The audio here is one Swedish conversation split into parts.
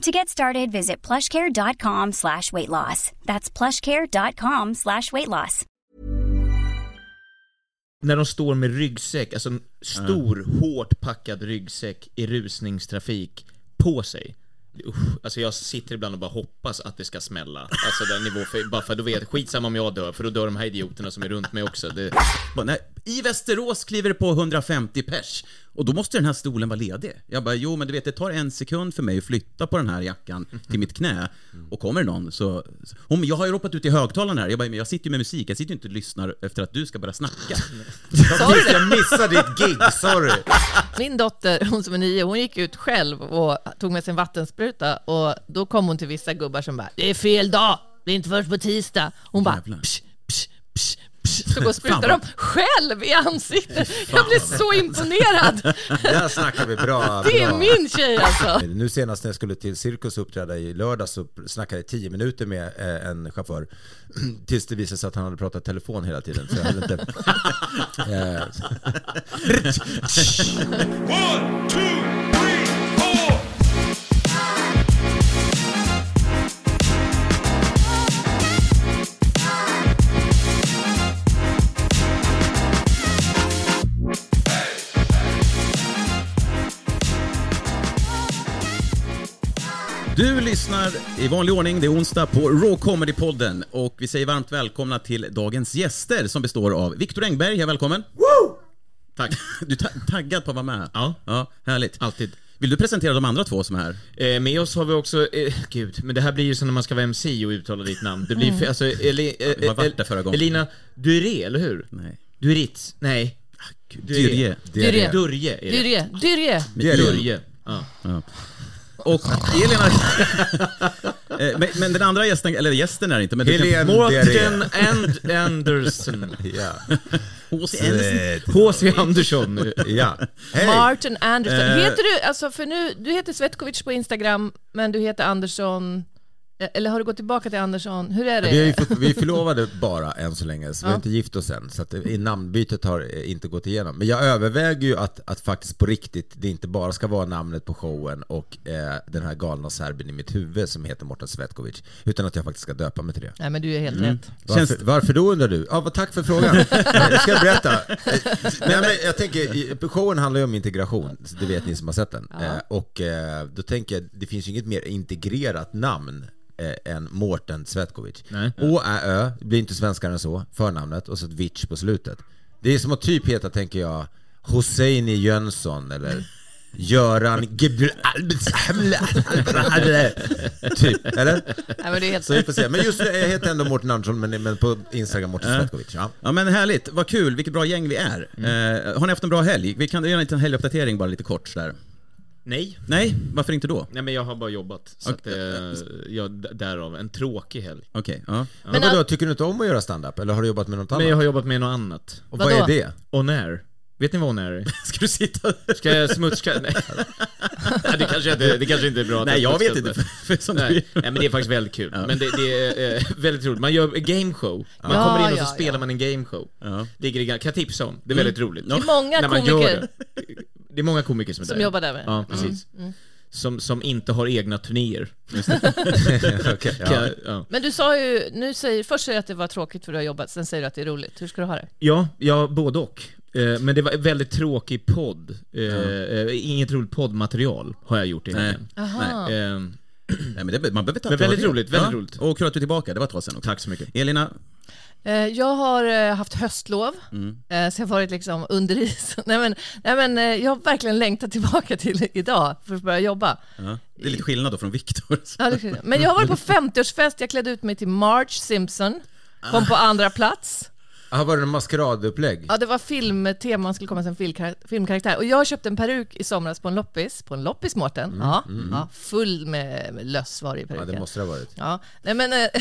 To get started, visit plushcare.com slash weight loss. That's plushcare.com slash weight loss. När de står med ryggsäck, alltså en stor, hårt packad ryggsäck i rusningstrafik på sig. Usch, alltså jag sitter ibland och bara hoppas att det ska smälla. Alltså den nivå, för, bara för då vet skitsamma om jag dör, för då dör de här idioterna som är runt mig också. Det, Bara, nej, I Västerås kliver det på 150 pers och då måste den här stolen vara ledig. Jag bara, jo men du vet det tar en sekund för mig att flytta på den här jackan till mitt knä och kommer det någon så... Om, jag har ju ropat ut i högtalaren här, jag bara, men jag sitter ju med musik, jag sitter ju inte och lyssnar efter att du ska börja snacka. Jag missade ditt gig, sorry. Min dotter, hon som är nio, hon gick ut själv och tog med sin vattenspruta och då kom hon till vissa gubbar som bara ”Det är fel dag, det är inte först på tisdag”. Hon bara psh, psh, psh. Så går och sprutar dem själv i ansiktet. Jag blev så imponerad. Där snackar vi bra. Det är bra. min tjej alltså. Nu senast när jag skulle till Cirkus uppträda i lördag så snackade jag tio minuter med eh, en chaufför. Tills det visade sig att han hade pratat telefon hela tiden. Så jag hade inte... eh, One, two, three, Du lyssnar i vanlig ordning, det är onsdag på Raw Comedy-podden och vi säger varmt välkomna till dagens gäster som består av Viktor Engberg, ja, välkommen! Tack! Du är ta- taggad på att vara med? Ja. ja härligt. alltid. Vill du presentera de andra två som är här? Eh, med oss har vi också, eh, gud, men det här blir ju som när man ska vara MC och uttala ditt namn. Det blir, fe- alltså, Eli, eh, varit eh, där förra gången. Elina Duré, eller hur? Nej. Duritz? Nej. Dyrje. Durje. Dyrje, Dyrje. det är det. Durje. Ja. Och Elina... Eh, men, men den andra gästen, eller gästen är det inte, men. Helene Mårten and Anderson. ja. H.C. H.C. Andersson. ja. Hej! Martin Anderson. Eh. Heter du, alltså för nu, du heter Svetkovic på Instagram, men du heter Andersson, eh, eller har du gått tillbaka till Andersson? Hur är det? Vi, har ju fått, vi är förlovade bara än så länge, så vi Ja. har inte gift oss än. Så att det- namnbytet har eh, inte gått igenom. Men jag överväger ju att, att faktiskt på riktigt, det inte bara ska vara namnet på showen och eh, den här galna serben i mitt huvud som heter Morten Svetkovic. Utan att jag faktiskt ska döpa mig till det. Nej men du är helt Mm. rätt. Varför, varför då undrar du? Ja, tack för frågan. Jag ska berätta. Eh, Nej, men jag tänker, showen handlar ju om integration, det vet ni som har sett den. Eh, Och eh, då tänker jag, det finns ju inget mer integrerat namn eh, än Mårten Svetkovic. Nej. Å, Ä, Ö, det blir inte svenskare än så, förnamnet, och så ett Vic på slutet. Det är som att typ heta, tänker jag, Hosseini Jönsson eller Göran Gebr... Typ, eller? Nej men det är helt Så vi får se. Men just nu, jag heter ändå Mårten Andersson, men, men på Instagram Mårten Svetkovic. Ja. Ja men härligt, vad kul, vilket bra gäng vi är. Eh, har ni haft en bra helg? Vi kan göra en liten helguppdatering bara lite kort sådär. Nej. Nej, varför inte då? Nej men jag har bara jobbat, så att, eh, jag, därav, en tråkig helg. Okej, ja. Men, Men vadå, tycker du inte om att göra stand-up? Eller har du jobbat med något annat? Men jag har jobbat med något annat. Och vad Vadå? är det? On air. Vet ni vad on air är? Ska du sitta Ska jag smutska? Nej. Nej, det, kanske inte, det kanske inte är bra att Nej, jag vet inte. För, för som Nej, nej men det är faktiskt väldigt kul. Men det, det är eh, väldigt roligt. Man gör gameshow. Man Ja, kommer in och så ja, spelar ja. man en gameshow. Ja. Ligger i, kan jag tipsa om. Det är väldigt roligt. Det är många När man komiker gör det. Det är många komiker som är som där. jobbar där med. Ja, precis. Som, som inte har egna turnéer. Okej, ja. Ja. Men du sa ju, nu säger, först säger du att det var tråkigt för du har jobbat, sen säger du att det är roligt. Hur ska du ha det? Ja, ja, både och. Eh, Men det var en väldigt tråkig podd. Eh, Inget roligt poddmaterial har jag gjort i Nej. helgen. Nej, men det, man behöver ta Men väldigt roligt, väldigt roligt. Och kul att du är tillbaka, det var ett tag sedan också. Tack så mycket. Elina, Jag har eh, haft höstlov, Mm. eh, så jag har varit liksom under isen. Nej men, nej, men eh, jag har verkligen längtat tillbaka till idag för att börja jobba. Ja. Det är lite skillnad då från Viktor. Ja. Men jag har varit på 50-årsfest, jag klädde ut mig till Marge Simpson, kom på andra plats. Här var det en maskeradupplägg. Ja, det var filmtema, man skulle komma som filmkaraktär. Och jag köpte en peruk i somras på en loppis, på en loppis Mårten. Ja, ja, full med, med löss var det i Ja, peruken. det måste det ha varit. Ja, nej men... eh,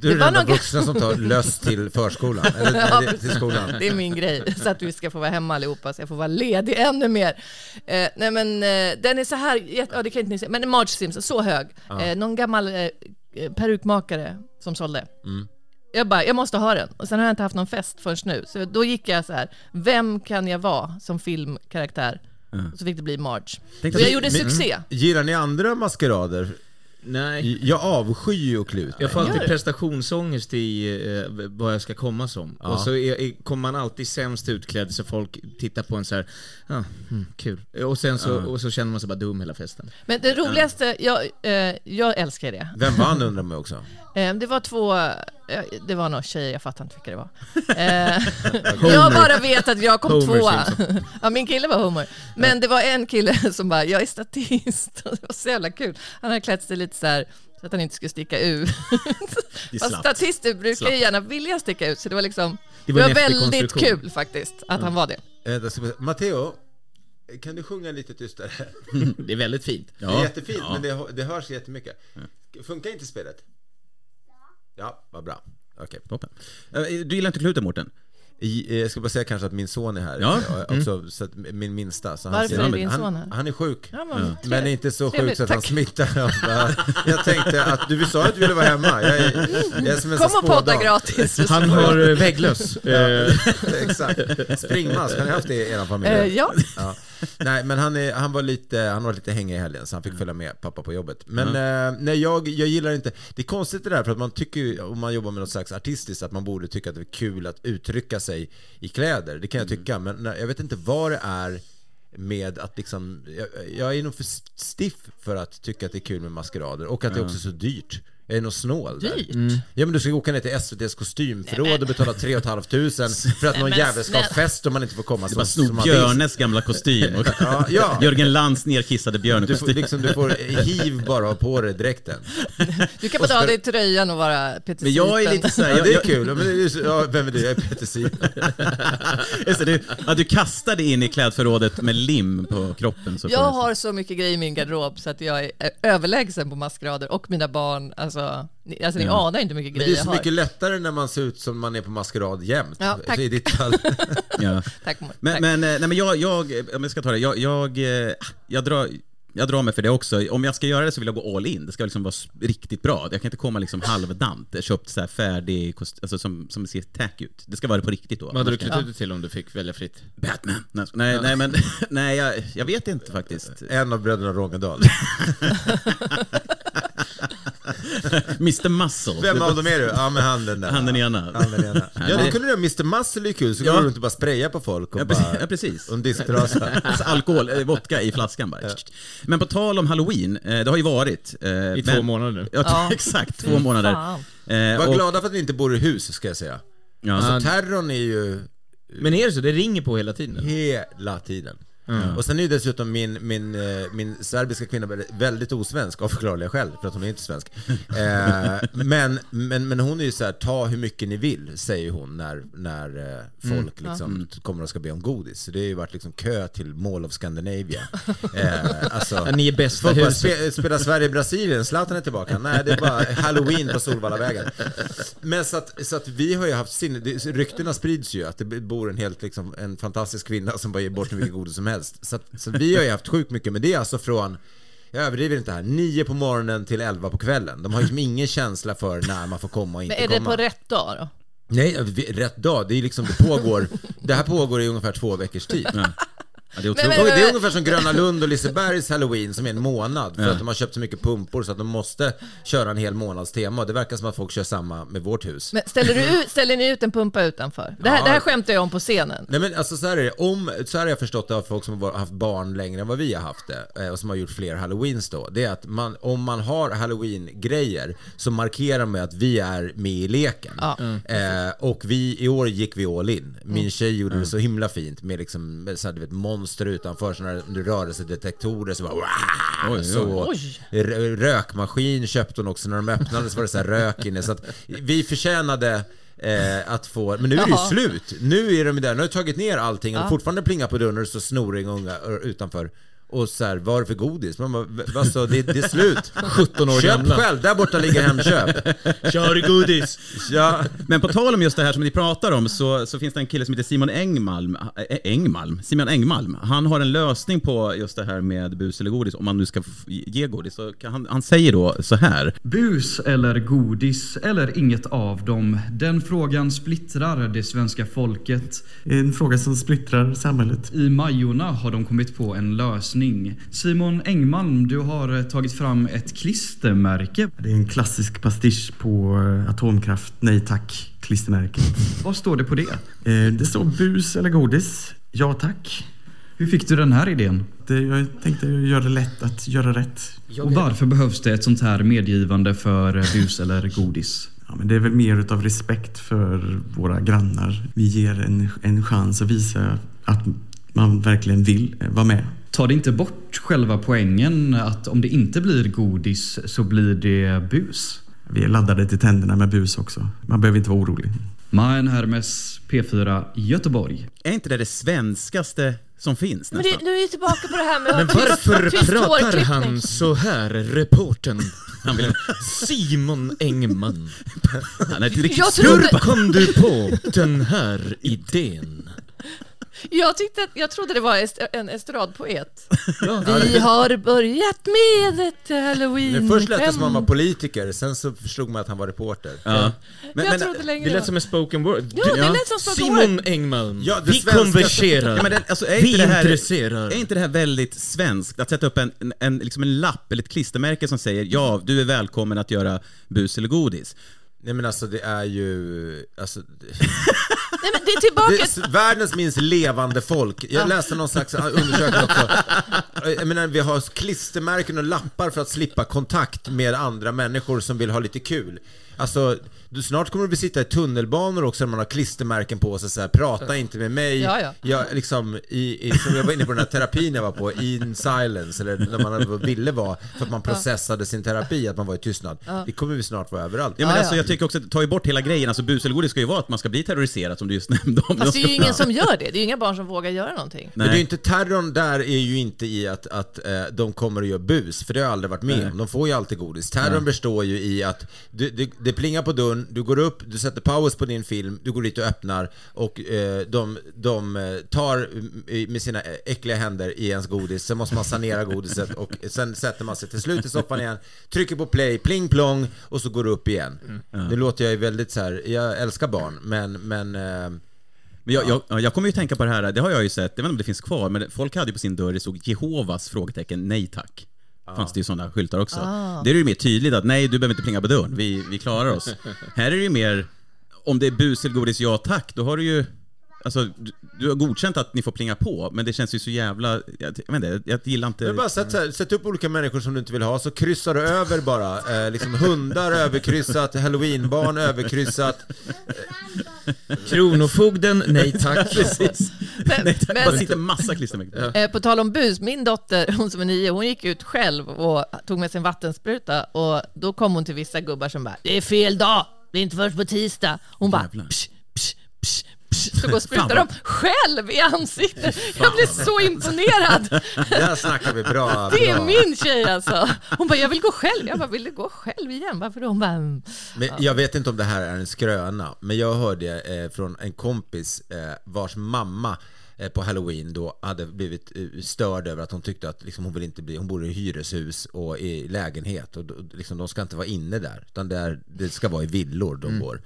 Du är den enda någon- vuxna som tar löss till förskolan, eller Ja, till skolan. Det är min grej, så att vi ska få vara hemma allihopa, så jag får vara ledig ännu mer. Eh, nej men eh, den är så här, ja det kan inte ni se, men Marge Simpson, så hög. Eh, någon gammal eh, perukmakare som sålde. Mm. Jag bara, jag måste ha den. Och sen har jag inte haft någon fest förrän nu. Så då gick jag så här, vem kan jag vara som filmkaraktär? Och så fick det bli Marge. Tänk Och jag gjorde succé. Gillar ni andra maskerader? Nej. Jag avskyr ju att klä ut Jag får alltid prestationsångest i eh, vad jag ska komma som. Och så är, är, kommer man alltid sämst utklädd så folk tittar på en så här, ja, mm, kul. Och sen så, och så känner man sig bara dum hela festen. Men det roligaste, jag, eh, jag älskar det. Vem vann undrar man också. Eh, Det var två, eh, det var några tjejer, jag fattar inte vilka det var. Eh, jag bara vet att jag kom Homer tvåa. Ja, min kille var Homer. Men det var en kille som bara, jag är statist. Det var så jävla kul. Han hade klätt sig lite så här så att han inte skulle sticka ut. Det statister brukar ju gärna vilja sticka ut, så det var liksom, Det det var var, en väldigt kul faktiskt att han var det. Eh. Matteo, kan du sjunga lite tystare? Det är väldigt fint. Det är jättefint, men det, det hörs jättemycket. Funkar inte spelet? Ja, vad bra. Okej. Toppen. Eh, Du gillar inte kluten, Mårten? Eh, Jag ska bara säga kanske att min son är här. Ja. Eh, Också, så att min minsta. Så han, Varför ser- är din han, son här? Han är sjuk. Ja, men, Men inte så Trevligt, sjuk så att han smittar. Jag, tänkte att du sa att du ville vara hemma. Jag är, jag är som en Kom och podda gratis. Han har vägglöss. Eh, Exakt. Springmask, har ni haft det i er familj? Ja. Ja. Nej, men han, är, han var lite, han var lite hängig i helgen så han fick följa med pappa på jobbet. Men eh, nej, jag, jag gillar inte, det är konstigt det där för att man tycker om man jobbar med något slags artistiskt, att man borde tycka att det är kul att uttrycka sig i kläder. Det kan jag tycka, men nej, jag vet inte vad det är med att liksom, jag, jag är nog för stiff för att tycka att det är kul med maskerader och att det också är så dyrt. Jag är nog snål där. Dyrt? Ja men du ska åka ner till SVT's kostymförråd och betala 3 500 för att någon jävel ska ha fest och man inte får komma Bara som, sno som man vill. Björnes gamla kostym. Och Ja, ja. Jörgen Lands nerkissade Du får, liksom, du får hiv bara ha på dig dräkten. Du kan bara ta av dig tröjan och vara Peter Men jag är lite såhär, Ja, det är kul. Men ja, vem är du? Jag är Peter Sipen. Du, ja, du kastade in i klädförrådet med lim på kroppen. Så Jag du- har så mycket grejer i min garderob så att jag är överlägsen på maskerader och mina barn. Alltså, ni, alltså, ni anar inte hur mycket Men det grejer är jag så har. mycket lättare när man ser ut som man är på maskerad jämt. Ja, tack. I ditt fall. Ja. Tack. Men, Tack. men, eh, nej, men jag, jag, om jag ska ta det, jag, jag, eh, jag, drar, jag drar mig för det också. Om jag ska göra det så vill jag gå all in. Det ska liksom vara riktigt bra. Jag kan inte komma liksom halvdant, köpt så här färdig, kost, alltså som, som ser tack ut. Det ska vara på riktigt då. vad hade du klätt ut dig till om du fick välja fritt? Batman. Nej, nej, nej men nej, jag, jag vet inte faktiskt. En av bröderna Rångedal. Mr Muscle. Vem av dem är du? Ja men han den där. Han den ena. Han den ena. Ja, då kunde du göra Mr Muscle är kul, så går du och bara spraya på folk och Ja, bara... Ja, precis. Och en disktrasa. Alltså alkohol, eh, vodka i flaskan bara. Men på tal om halloween, eh, det har ju varit... eh, I men- två månader nu. Ja, Ja. exakt, två månader. Eh, Var och- glada för att vi inte bor i hus, ska jag säga. Ja, Alltså terrorn är ju Men är det så? Det ringer på hela tiden? hela tiden. Och sen är ju dessutom min, min, eh, min serbiska kvinna väldigt- osvensk av förklarliga skäl, för att hon är inte svensk. Eh, men, men, men hon är ju så här, ta hur mycket ni vill, säger hon när, när eh, folk liksom kommer och ska be om godis. Så det har ju varit liksom kö till Mall of Scandinavia. Eh, alltså, Ja, ni är bästa Folk huset. spe, spelar Sverige-Brasilien, Zlatan är tillbaka. Nej, det är bara halloween på Solvallavägen. Men så att, så att vi har ju haft sinne, ryktena sprids ju att det bor en helt liksom, en fantastisk kvinna som bara ger bort hur mycket godis som helst. Så, att, så vi har ju haft sjukt mycket, men det är alltså från jag överdriver inte här, nio på morgonen till elva på kvällen. De har ju liksom ingen känsla för när man får komma och inte Men är det komma. på rätt dag då? Nej, rätt dag. Det är liksom, det pågår, det här pågår i ungefär två veckors tid. Ja, det är Men- men- Och det är ungefär som Gröna Lund och Lisebergs halloween som är en månad. För att de har köpt så mycket pumpor så att de måste köra en hel månads tema. Det verkar som att folk kör samma med vårt hus. Men ställer, du ut, ställer ni ut en pumpa utanför? Det här, Ja. det här skämtar jag om på scenen. Nej men alltså så här är det, om, så här har jag förstått det av folk som har haft barn längre än vad vi har haft det eh, och som har gjort fler halloweens då. Det är att man, om man har halloween-grejer så markerar man att vi är med i leken. Ja. Eh, och vi, i år gick vi all in. Min Mm. tjej gjorde det så himla fint med liksom, så här, du vet, monster utanför, sådana rörelsedetektorer så bara Oj, så, Oj. Rökmaskin köpte hon också, när de öppnade så var det så här rök inne. Så att vi förtjänade eh, att få, men nu är det ju slut. Nu är de där, nu har jag tagit ner allting och fortfarande plingar på dörren och så snoring unga ö, utanför. Och så här, vad är det för godis? Man bara, "V- vad så, det, det är slut. 17 år Köp gamla. själv, där borta ligger Hemköp. Kör godis! Ja. Men på tal om just det här som ni pratar om så, så finns det en kille som heter Simon Engmalm, äh, Engmalm, Simon Engmalm. Han har en lösning på just det här med bus eller godis, om man nu ska ge godis. Så kan han, han säger då så här. Bus eller godis eller inget av dem? Den frågan splittrar det svenska folket. En fråga som splittrar samhället. I Majorna har de kommit på en lösning. Simon Engmalm, du har eh, tagit fram ett klistermärke. Det är en klassisk pastisch på eh, atomkraft, nej tack, klistermärket. Vad står det på det? Eh, Det står bus eller godis, ja tack. Hur fick du den här idén? Det, jag tänkte göra det lätt att göra rätt. Och varför behövs det ett sånt här medgivande för bus eller godis? Ja, men det är väl mer utav respekt för våra grannar. Vi ger en, en chans att visa att man verkligen vill vara med. Tar det inte bort själva poängen att om det inte blir godis så blir det bus? Vi är laddade till tänderna med bus också. Man behöver inte vara orolig. Majen Hermes, P4 Göteborg. Är inte det det svenskaste som finns Men nästan? det, nu är vi tillbaka på det här med Men varför tyst pratar han så här, reporten? Simon Engman. Han är ett riktigt Hur kom du på den här idén? Jag, tyckte att, jag trodde det var est- en estradpoet. Vi har börjat med ett halloween Men först lät det som att han var politiker, sen så förstod man att han var reporter. Ja. Men, Jag men, trodde längre Det lät som en spoken word. Jo, det lät som spoken Simon word. Engman, Ja, det vi svenska- konverserar. ja, men det, alltså, är vi inte det här, intresserar. Är inte det här väldigt svenskt? Att sätta upp en, en, en, liksom en lapp eller ett klistermärke som säger ja, du är välkommen att göra bus eller godis. Nej men alltså det är ju, alltså, Nej, men det är tillbaka... det är världens minst levande folk. Jag läste någon slags undersökning också. Jag menar, vi har klistermärken och lappar för att slippa kontakt med andra människor som vill ha lite kul. Alltså, du, snart kommer vi sitta i tunnelbanor också när man har klistermärken på sig så här, prata inte med mig. Ja, ja. Jag, liksom, i, i, som jag var inne på den här terapin jag var på, in silence, eller när man ville vara, för att man processade sin terapi, att man var i tystnad. Det kommer vi snart vara överallt. Ja, men Ja, alltså, ja. jag tycker också att ta ju bort hela grejen. Alltså bus eller godis ska ju vara att man ska bli terroriserad som du just nämnde. Om Fast de det är ju ingen som gör det. Det är ju inga barn som vågar göra någonting. Men det är ju inte terrorn där är ju inte i att, att eh, de kommer och gör bus, för det har jag aldrig varit med om. De får ju alltid godis. Terrorn består ju i att du, du, det plingar på dörren, du går upp, du sätter paus på din film, du går dit och öppnar och eh, de, de eh, tar mm, med sina äckliga händer i ens godis, sen måste man sanera godiset och sen sätter man sig till slut i soffan igen, trycker på play, pling plong och så går du upp igen. Det låter jag ju väldigt så här. jag älskar barn, men, men eh, Men jag, jag, ja, jag kommer ju tänka på det här, det har jag ju sett, jag vet inte om det finns kvar, men folk hade ju på sin dörr, det stod Jehovas frågetecken, nej tack. Fanns det ju sådana skyltar också. Det är ju mer tydligt att nej, du behöver inte plinga på dörren, vi, vi klarar oss. här är det ju mer, om det är bus eller godis, ja tack, då har du ju Alltså, du, du har godkänt att ni får plinga på, men det känns ju så jävla... Jag, jag inte, jag gillar inte... Bara sätt, så här, sätt upp olika människor som du inte vill ha, så kryssar du över bara. Eh, liksom hundar överkryssat, halloweenbarn överkryssat. Kronofogden, nej tack. Precis. Men, Nej, tack, men- bara sitter massa klistermärken. Eh, På tal om bus, min dotter, hon som är nio, hon gick ut själv och tog med sin vattenspruta och då kom hon till vissa gubbar som bara ”Det är fel dag, det är inte först på tisdag”. Hon bara psh, psh, psh. Så går och sprutar Fan de vad- själv i ansiktet. Jag blev så imponerad. Där snackar vi bra. Det är min tjej alltså. Hon bara ”Jag vill gå själv”. Jag bara ”Vill du gå själv igen?” Varför då? Hon bara "Mm." Men jag vet inte om det här är en skröna, men jag hörde eh, från en kompis eh, vars mamma eh, på halloween då hade blivit störd över att hon tyckte att liksom, hon vill inte bli, hon bor i hyreshus och i lägenhet och liksom, de ska inte vara inne där, utan det, är, det ska vara i villor de bor.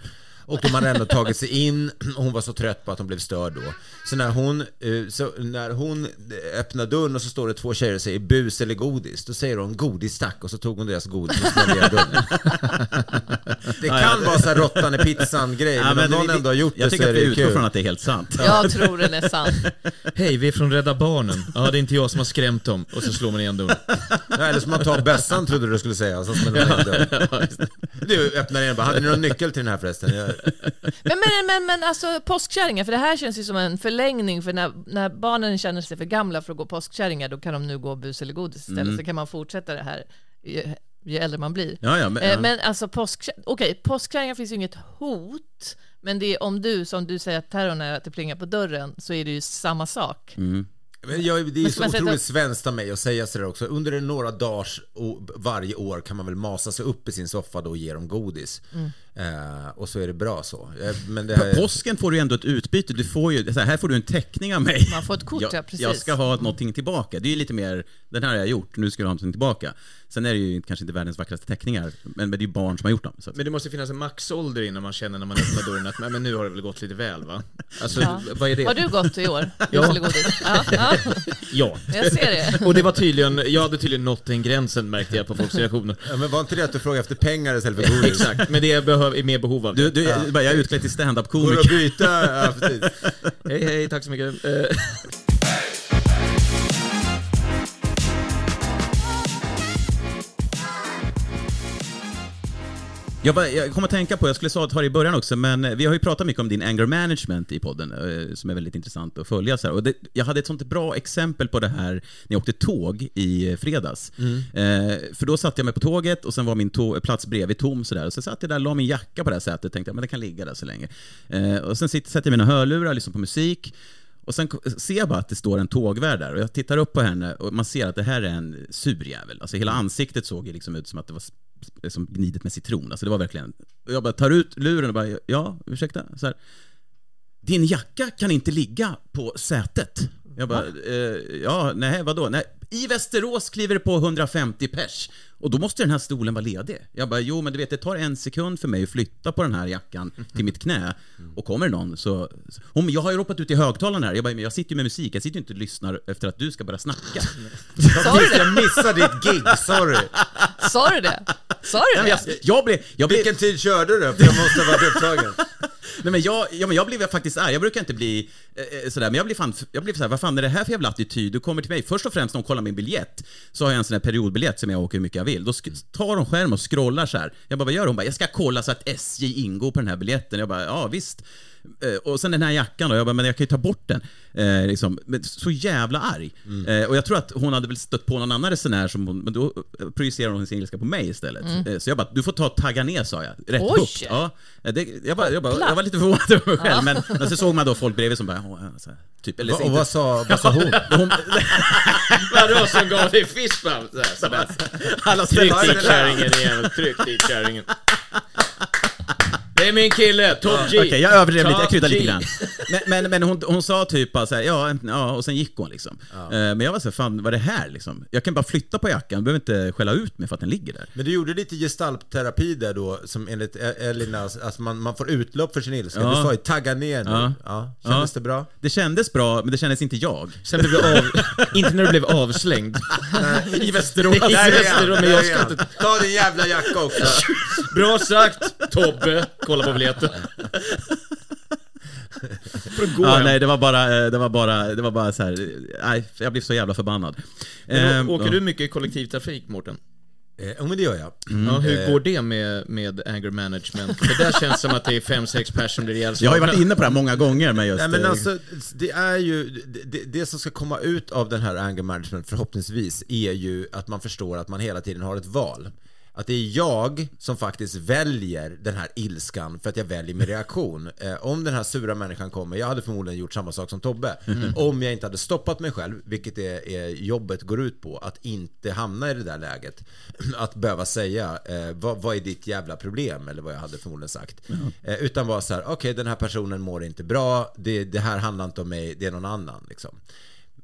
Och de hade ändå tagit sig in och hon var så trött på att hon blev störd då. Så när hon, eh, så när hon öppnar dörren och så står det två tjejer och säger bus eller godis, då säger hon godis tack och så tog hon deras godis och ställde dörren. Det kan vara så här råttan i pizzan-grej, Ja, men, om det- någon vi- ändå har gjort jag det så tycker att vi utgår kul. från att det är helt sant. Jag tror den är sann. Hej, vi är från Rädda Barnen. Ja, det är inte jag som har skrämt dem. Och så slår man igen dörren. Ja, eller som man tar bössan trodde du skulle säga, så smäller man in dörren. Du öppnar igen bara, hade ni någon nyckel till den här förresten? Jag, Men, men, men, men alltså påskkärringar, för det här känns ju som en förlängning, för när, när barnen känner sig för gamla för att gå påskkärringar, då kan de nu gå bus eller godis istället, Mm. så kan man fortsätta det här ju, äldre man blir. Ja, ja, men, Eh, ja. Men alltså påskkär... okej, påskkärringar finns ju inget hot, men det är om du, som du säger att terrorn är att det plingar på dörren, så är det ju samma sak. Mm. Men jag, det är så sätta otroligt svenskt av mig att säga sådär också. Under några dagars o- varje år kan man väl masa sig upp i sin soffa då och ge dem godis. Mm. Eh, och så är det bra så. Eh, men det På påsken får du ju ändå ett utbyte. Du får ju, så här, här får du en teckning av mig. Man får ett kort, jag, ja, precis. Jag ska ha någonting tillbaka. Det är ju lite mer, den här har jag gjort, nu ska du ha någonting tillbaka. Sen är det ju kanske inte världens vackraste teckningar, men, men det är ju barn som har gjort dem. Så Men det måste finnas en maxålder innan man känner när man öppnar dörren att men nu har det väl gått lite väl va? Alltså, Ja. vad är det? Har du gått i år? Ja, ja, Ja. jag ser det. Och det var tydligen, jag hade tydligen nått den gränsen märkte jag på folks reaktioner. ja, men var inte det att du frågade efter pengar istället för godis? Exakt, men det behöver, är mer behov av det. du, du, jag är utklädd till Går det att standup-komiker. byta? Ja. Hej hej, tack så mycket. Jag, bara, jag kommer att tänka på, jag skulle ta det i början också, men eh, vi har ju pratat mycket om din anger management i podden, eh, som är väldigt intressant att följa. Så här. Och det, jag hade ett sånt bra exempel på det här när jag åkte tåg i fredags. Eh, för då satte jag mig på tåget och sen var min to- plats bredvid tom sådär. Och så satt jag där, la min jacka på det här sätet och tänkte att det kan ligga där så länge. Eh, och sen sitter, sätter jag mina hörlurar, lyssnar på musik. Och sen ser jag bara att det står en tågvärd där och jag tittar upp på henne och man ser att det här är en sur jävel. Alltså hela ansiktet såg ju liksom ut som att det var som gnidet med citron. Alltså det var verkligen... Jag bara tar ut luren och bara, ja, ursäkta? Så här, Din jacka kan inte ligga på sätet. Jag bara, eh, ja, nej, vadå? Nej, I Västerås kliver det på 150 pers. Och då måste den här stolen vara ledig. Jag bara, jo men du vet det tar en sekund för mig att flytta på den här jackan till mitt knä. Och kommer någon så... Om jag har ju ropat ut i högtalaren här, jag bara, men jag sitter ju med musik, jag sitter ju inte och lyssnar efter att du ska börja snacka. Sa du det? Jag missade ditt gig, sorry. Sa du det? Sa du Jag, det? jag blev... Jag blev Vilken tid körde du? För jag måste ha varit upptagen. Nej, men jag, ja, men jag blev faktiskt arg. Jag brukar inte bli eh, sådär, men jag blev, fan, jag blev såhär, vad fan är det här för jävla attityd? Du kommer till mig, först och främst när de kollar min biljett, så har jag en sån här periodbiljett som jag åker hur mycket jag vill. Då sk- tar de skärm och scrollar så här. Jag bara, vad gör de? Hon bara, jag ska kolla så att SJ ingår på den här biljetten. Jag bara, ja visst. Eh, Och sen den här jackan då, jag bara, men jag kan ju ta bort den. Eh, liksom. så jävla arg. Eh, och jag tror att hon hade väl stött på någon annan resenär som hon, men då eh, projicerar hon sin ilska på mig istället. Eh, så jag bara, du får ta tagga ner sa jag. Rätt Oj! högt. Ja, eh, det, jag, bara, jag, bara, jag var lite förvånad över mig själv, men, men så såg man då folk bredvid som bara, "Åh, ja, här, typ, eller, Och vad sa, vad sa hon? hon Vadå som gav dig fistbump? Alla Tryck dit kärringen igen, tryck dit kärringen. Det är min kille, Top G. Okej, jag överdrev lite, jag kryddade lite grann. Men, men, men hon, hon sa typ bara så här, ja, ja, och sen gick hon liksom. Eh, Men jag var så här, fan vad är det här liksom? Jag kan bara flytta på jackan, jag behöver inte skälla ut mig för att den ligger där. Men du gjorde lite gestaltterapi där då, som enligt E- Elina, alltså man, man får utlopp för sin ilska. Ja. Du sa ju tagga ner nu. Ja. Ja. Kändes Ja. det bra? Det kändes bra, men det kändes inte jag. Sen blev du av... inte när du blev avslängd. I Västerås. I Västerås, men jag ska inte... Ta din jävla jacka också. Bra sagt, Tobbe. Kolla på biljetten. Får du gå Ja, hem. nej, det var bara, eh, det var bara, det var bara så här, nej, jag blev så jävla förbannad. Men Eh, Åker ja. du mycket kollektivtrafik, Mårten? Eh, Jo men det gör jag. Ja, hur Eh. går det med, med anger management? För där känns som att det är fem sex personer blir ihjälslagna. Jag har ju varit inne på det här många gånger med just... Nej men eh, alltså, det är ju, det, det, det som ska komma ut av den här anger management förhoppningsvis är ju att man förstår att man hela tiden har ett val. Att det är jag som faktiskt väljer den här ilskan för att jag väljer min reaktion. Eh, om den här sura människan kommer, jag hade förmodligen gjort samma sak som Tobbe. Om jag inte hade stoppat mig själv, vilket är, är jobbet går ut på, att inte hamna i det där läget. Att behöva säga, eh, vad, vad är ditt jävla problem? Eller vad jag hade förmodligen sagt. Eh, utan vara så här, okej den här personen mår inte bra, det, det här handlar inte om mig, det är någon annan. Liksom.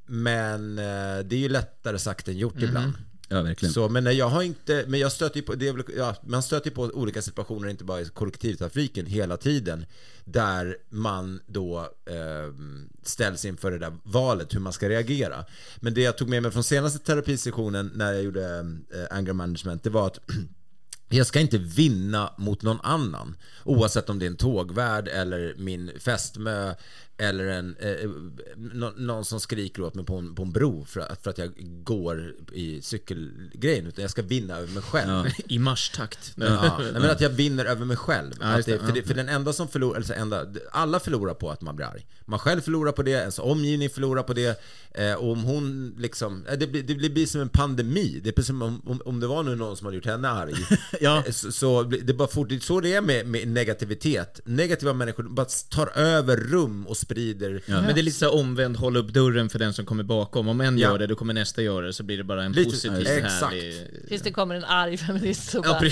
Men eh, det är ju lättare sagt än gjort ibland. Ja, verkligen. Så, men jag har inte, men jag stöter ju på, det är väl, ja, man stöter ju på olika situationer, inte bara i kollektivtrafiken, hela tiden. Där man då eh, ställs inför det där valet, hur man ska reagera. Men det jag tog med mig från senaste terapisessionen när jag gjorde eh, anger management, det var att jag ska inte vinna mot någon annan. Oavsett om det är en tågvärd eller min fästmö eller en, eh, nå- någon som skriker åt mig på en, på en bro för att, för att jag går i cykelgrejen. Utan jag ska vinna över mig själv. I marschtakt. Ja, nej, men att jag vinner över mig själv. Ja, det, för, ja. det, för den enda som förlorar, eller så enda, alla förlorar på att man blir arg. Man själv förlorar på det, ens omgivning förlorar på det. Eh, och om hon liksom, eh, det blir, det blir som en pandemi. Det är precis som om, om, om det var nu någon som hade gjort henne arg. Ja. Eh, så, så blir det är bara fort, så det är med, med negativitet. Negativa människor bara tar över rum och sprider. Men det är lite så omvänd, håll upp dörren för den som kommer bakom. Om en Ja. gör det, då kommer nästa göra det, så blir det bara en Lite- positiv, ja, exakt. härlig... Tills det kommer en arg feminist Ja, bara, du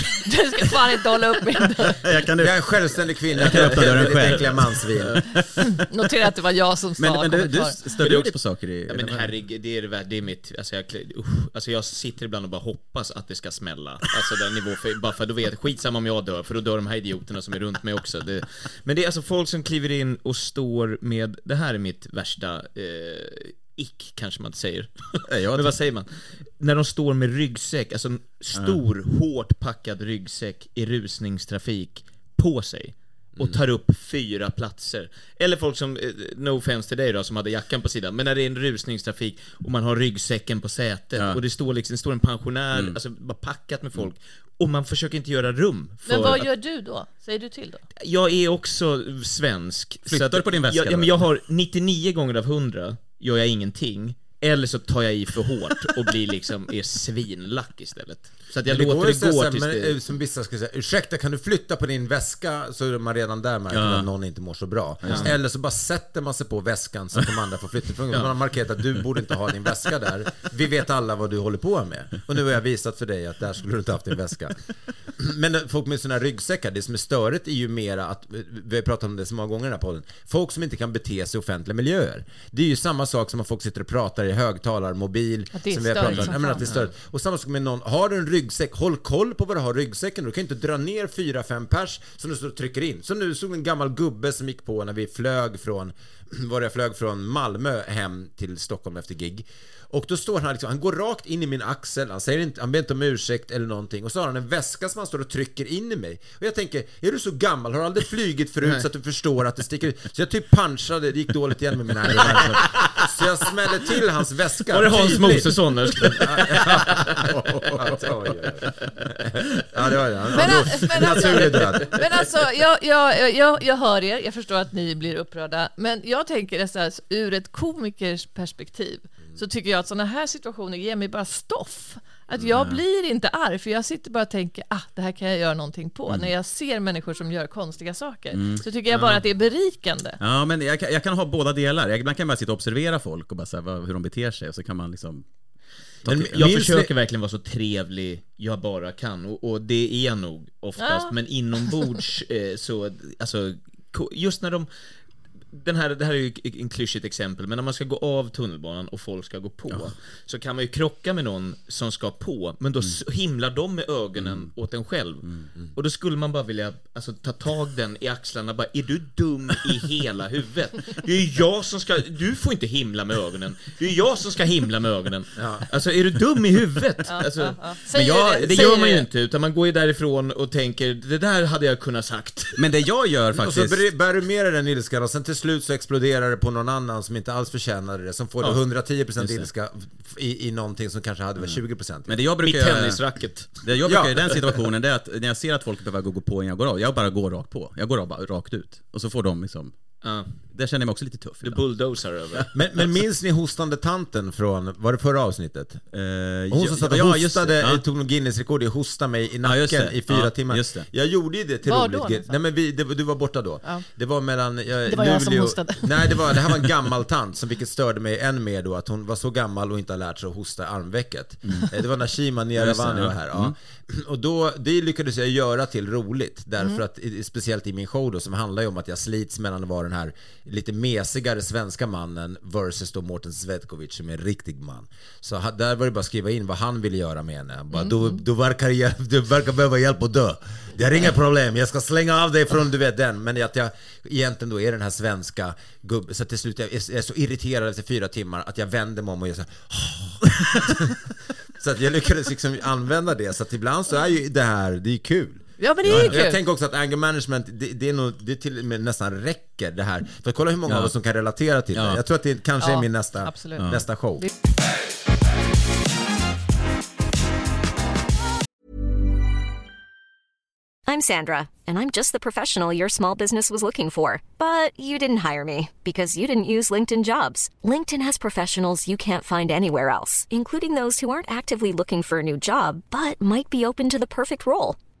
ska fan inte hålla upp min dörr. Jag kan Jag är en självständig kvinna, jag kan öppna dörren själv. enkla mansvin. Notera att det var jag som sa Men, men du, du stör dig på saker i... Ja, men herregud, det är det värsta, det är mitt, alltså jag, usch, alltså jag sitter ibland och bara hoppas att det ska smälla. Alltså den nivå, för, bara för att då vet jag, skitsamma om jag dör, för då dör de här idioterna som är runt mig också. Det, men det är alltså folk som kliver in och står med, det här är mitt värsta, eh, ick kanske man inte säger. Men vad säger man? När de står med ryggsäck, alltså en stor, hårt packad ryggsäck i rusningstrafik på sig. Och tar upp fyra platser. Eller folk som, eh, no offense till dig då, som hade jackan på sidan, men när det är en rusningstrafik och man har ryggsäcken på sätet Ja. och det står liksom, det står en pensionär, alltså bara packat med folk. Och man försöker inte göra rum för Men vad att- gör du då? Säger du till då? jag är också svensk. Flyttar att- du på din väska jag, ja, men jag har 99 gånger av 100 gör jag ingenting. Eller så tar jag i för hårt och blir liksom, är svinlack istället. Så att jag Men låter det gå tills men, det... Som vissa skulle säga, ursäkta kan du flytta på din väska? Så är man redan där märker Ja. att någon inte mår så bra. Eller så bara sätter man sig på väskan så att de andra får flytta. För Man har markerat att du borde inte ha din väska där. Vi vet alla vad du håller på med. Och nu har jag visat för dig att där skulle du inte haft din väska. Men folk med sådana ryggsäckar, det som är störigt är ju mera att, vi har pratat om det så många gånger i den här podden, folk som inte kan bete sig i offentliga miljöer. Det är ju samma sak som att folk sitter och pratar i högtalarmobil. Att det är som vi har pratat om. men att det är störigt. Och samma sak med någon, har du en ryggsäck, håll koll på vad du har i ryggsäcken. Du kan inte dra ner fyra fem pers som du står och trycker in. Så nu såg en gammal gubbe som gick på när vi flög från, var jag flög från Malmö hem till Stockholm efter gig. Och då står han liksom, han går rakt in i min axel, han säger inte, han ber inte om ursäkt eller någonting. Och så har han en väska som han står och trycker in i mig. Och jag tänker, är du så gammal, har du aldrig flugit förut så att du förstår att det sticker ut? Så jag typ punchade, det gick dåligt igen med min anger management. Så jag smällde till hans väska. Var det Hans. Mosesson? Ja, det var det. Han Men, dog men, alltså, men alltså, jag, jag, jag, jag hör er, jag förstår att ni blir upprörda, men jag tänker så här, ur ett komikers perspektiv, så tycker jag att sådana här situationer ger mig bara stoff. Att jag blir inte arg, för jag sitter bara och tänker, ah, det här kan jag göra någonting på. När jag ser människor som gör konstiga saker, så tycker jag bara att det är berikande. Ja, men jag kan, jag kan ha båda delar. Jag, ibland kan man bara sitta och observera folk och bara så här, hur de beter sig och så kan man liksom... Men Jag minns försöker ni- verkligen vara så trevlig jag bara kan och, och det är jag nog oftast, Ja. men inombords eh, så, alltså, just när de den här, det här är ju en klyschigt exempel, men när man ska gå av tunnelbanan och folk ska gå på, så kan man ju krocka med någon som ska på, men då s- himlar de med ögonen åt en själv. Och då skulle man bara vilja alltså, ta tag den i axlarna bara, är du dum i hela huvudet? Det är jag som ska, du får inte himla med ögonen, det är jag som ska himla med ögonen. Alltså, är du dum i huvudet? Alltså, ja. Men jag, det, gör man ju inte, utan man går ju därifrån och tänker, det där hade jag kunnat sagt. Men det jag gör Och så faktiskt... bär- bär du med dig den ilskan och sen till slut så exploderar det på någon annan som inte alls förtjänade det. Som får Ja. du 110% Just det. ilska i, i någonting som kanske hade varit 20%. Men det jag Mitt brukar göra... tennisracket. Det jag brukar Ja. i den situationen, det är att när jag ser att folk behöver gå på innan jag går av, jag bara går rakt på. Jag går av bara rakt ut. Och så får de liksom... Ja, Där känner jag mig också lite tuff du bulldozar över. Men, men minns ni hostande tanten från, var det förra avsnittet? Eh, Hon som satt och ja, hostade, Ja. tog någon Guinness-rekord i att hosta mig i Ja, nacken det. i fyra Ja, timmar. just det. Jag gjorde ju det till Var roligt. då? Nej men vi, det, du var borta då. Ja. Det var mellan eh, Det var jag som hostade. Nej, det, var, det här var en gammal tant som vilket störde mig än mer då att hon var så gammal och inte har lärt sig att hosta armvecket. Eh, Det var när Shima Niaravani Ja, var här. ja. Mm. Ja. Och då, det lyckades jag göra till roligt. Därför att, i- speciellt i min show då, som handlar ju om att jag slits mellan att vara den här lite mesigare svenska mannen versus då Mårten Svetkovic som är en riktig man. Så där var det bara att skriva in vad han ville göra med henne. Bara, du, du, verkar, du verkar behöva hjälp att dö. Det är inga problem, jag ska slänga av dig från du vet den. Men att jag egentligen då är den här svenska gubben. Så till slut jag är jag är så irriterad efter fyra timmar att jag vänder mig om och gör så här. Så att jag lyckades liksom använda det. Så att ibland så är ju det här, det är kul. Ja men det är ju Jag kul. tänker också att anger management, det, det är nog, det till och med nästan räcker det här. För kolla hur många Ja. av oss som kan relatera till Ja. det. Jag tror att det kanske Ja, är min nästa, absolut. nästa show. I'm Sandra, and I'm just the professional your small business was looking for. But you didn't hire me because you didn't use LinkedIn jobs. LinkedIn has professionals you can't find anywhere else, including those who aren't actively looking for a new job but might be open to the perfect role,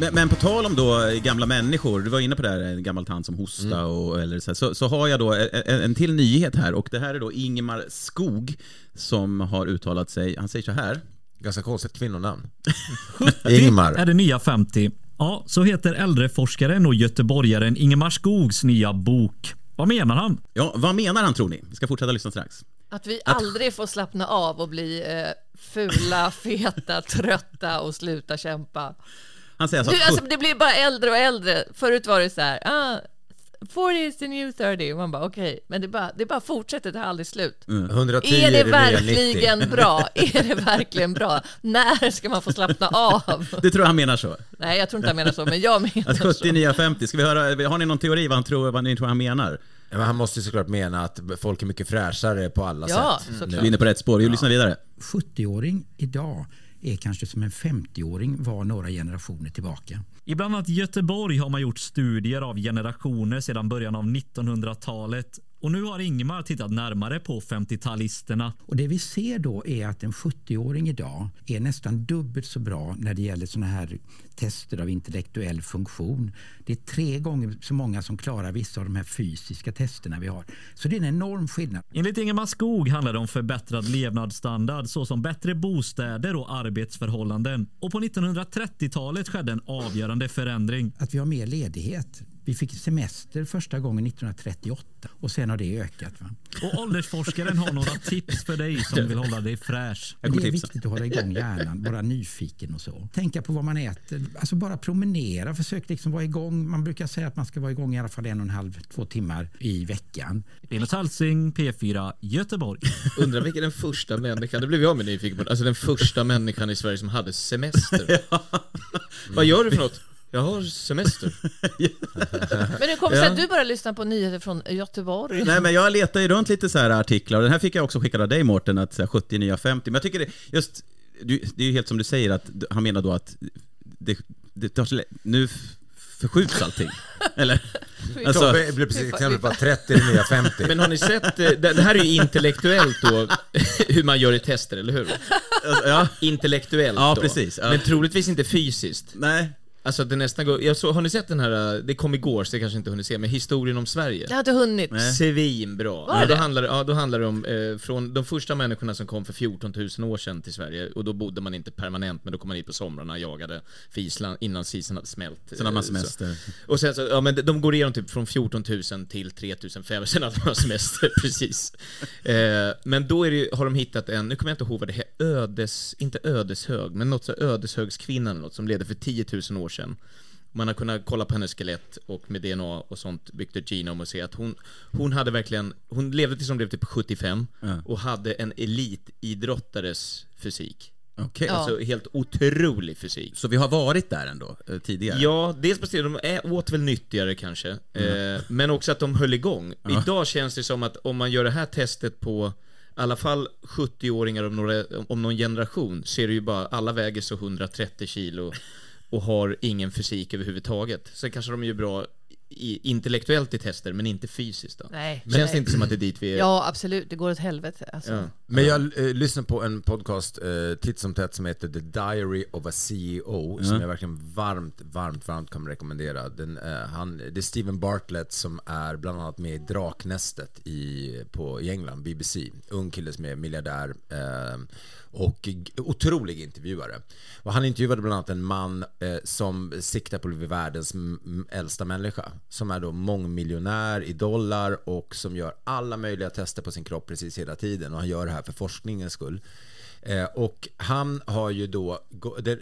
Men, men på tal om då eh, gamla människor, du var inne på det här, en gammal tant som hosta och eller så, här, så, så har jag då en, en till nyhet här och det här är då Ingemar Skog som har uttalat sig, han säger så här. Ganska konstigt kvinnonamn. Ingmar. är det nya 50. Ja, så heter äldreforskaren och göteborgaren Ingemar Skogs nya bok. Vad menar han? Ja, vad menar han tror ni? Vi ska fortsätta lyssna strax. Att vi aldrig får slappna av och bli eh, fula, feta, trötta och sluta kämpa. Han säger alltså att alltså, det blir bara äldre och äldre. Förut var det så här, ah, 40 is the new 30. Man bara okej, men det bara, det bara fortsätter, det tar aldrig slut. Mm. 110 Är är det det verkligen 90. bra? Är det verkligen bra? När ska man få slappna av? Du tror han menar så? Nej, jag tror inte han menar så, men jag menar Att så. 70 nya 50, ska vi höra, har ni någon teori vad han tror, vad ni tror han menar? Ja, men han måste ju såklart mena att folk är mycket fräschare på alla Ja, sätt. såklart. Vi är inne på rätt spår, vi lyssnar vidare. 70-åring idag är kanske som en 50-åring var några generationer tillbaka. I bland annat Göteborg har man gjort studier av generationer sedan början av 1900-talet. Och nu har Ingemar tittat närmare på 50-talisterna. Och det vi ser då är att en 70-åring idag är nästan dubbelt så bra när det gäller såna här tester av intellektuell funktion. Det är tre gånger så många som klarar vissa av de här fysiska testerna vi har. Så det är en enorm skillnad. Enligt Ingemar Skog handlar det om förbättrad levnadsstandard såsom bättre bostäder och arbetsförhållanden. Och på 1930-talet skedde en avgörande förändring. Att vi har mer ledighet. Vi fick semester första gången 1938 och sen har det ökat. Va? Och åldersforskaren har några tips för dig som vill hålla dig fräsch. Men det är viktigt att hålla igång hjärnan, vara nyfiken och så. Tänka på vad man äter, alltså bara promenera, försök liksom vara igång. Man brukar säga att man ska vara igång i alla fall en och en halv, två timmar i veckan. Linus Hallsing, P4, Göteborg. Undrar vilken den första människan, det blev jag med nyfiken på, alltså den första människan i Sverige som hade semester. Vad gör du för något? Jag har semester. Men hur kommer det sig att du bara lyssnar på nyheter från Göteborg? Nej men jag letar ju runt lite så här artiklar och den här fick jag också skickad av dig Mårten, att här, 70 nya 50. Men jag tycker det, just, det är ju helt som du säger att han menar då att det, det tar så nu förskjuts allting. Eller? Alltså- Tobbe blir precis exempel på att 30 är det nya 50. Men har ni sett, eh, det, det här är ju intellektuellt då, hur man gör i tester, eller hur? Ja. Intellektuellt Ja, då. precis, ja. Men troligtvis inte fysiskt. Nej. Alltså det nästan går, jag så, har ni sett den här, det kom igår så det kanske inte hunnit se, men historien om Sverige? Jag har inte hunnit. Svinbra. Var Ja, då, det? handlar, det- ja, då handlar det om eh, från de första människorna som kom för 14 000 år sedan till Sverige och då bodde man inte permanent men då kom man hit på somrarna och jagade för Island innan isen hade smält. Sen har man Eh, semester. Så. Och sen så, ja men de går igenom typ från 14 000 till 3 500, sen hade man semester, precis. Eh, men då är det, ju- har de hittat en, nu kommer jag inte ihåg vad det heter, ödes, inte ödeshög, men något så ödeshögskvinna eller något som levde för 10 000 år sedan. Man har kunnat kolla på hennes skelett och med DNA och sånt byggt ett genom och se att hon, hon hade verkligen, hon levde tills hon blev typ 75 Ja. och hade en elitidrottares fysik. Okej. Alltså helt otrolig fysik. Så vi har varit där ändå, eh, tidigare? Ja, dels på det, de är, åt väl nyttigare kanske, Mm. eh, men också att de höll igång. Ja. Idag känns det som att om man gör det här testet på i alla fall 70-åringar om, några, om någon generation, så är det ju bara, alla väger så 130 kilo och har ingen fysik överhuvudtaget. Sen kanske de är ju bra i, intellektuellt i tester, men inte fysiskt då. Nej. Känns Nej. det inte som att det är dit vi är? Ja, absolut. Det går åt helvete. Alltså. Ja. Men jag eh, lyssnar på en podcast eh, titt som tätt som heter The Diary of a CEO som Ja. jag verkligen varmt, varmt, varmt kommer rekommendera. Den, eh, han, det är Steven Bartlett som är bland annat med i Draknästet i, på, i England, BBC. Ung kille som är miljardär eh, och otrolig intervjuare. Och han intervjuade bland annat en man eh, som siktar på att bli världens äldsta människa. Som är då mångmiljonär i dollar och som gör alla möjliga tester på sin kropp precis hela tiden. Och han gör det här för forskningens skull. Eh, och han har ju då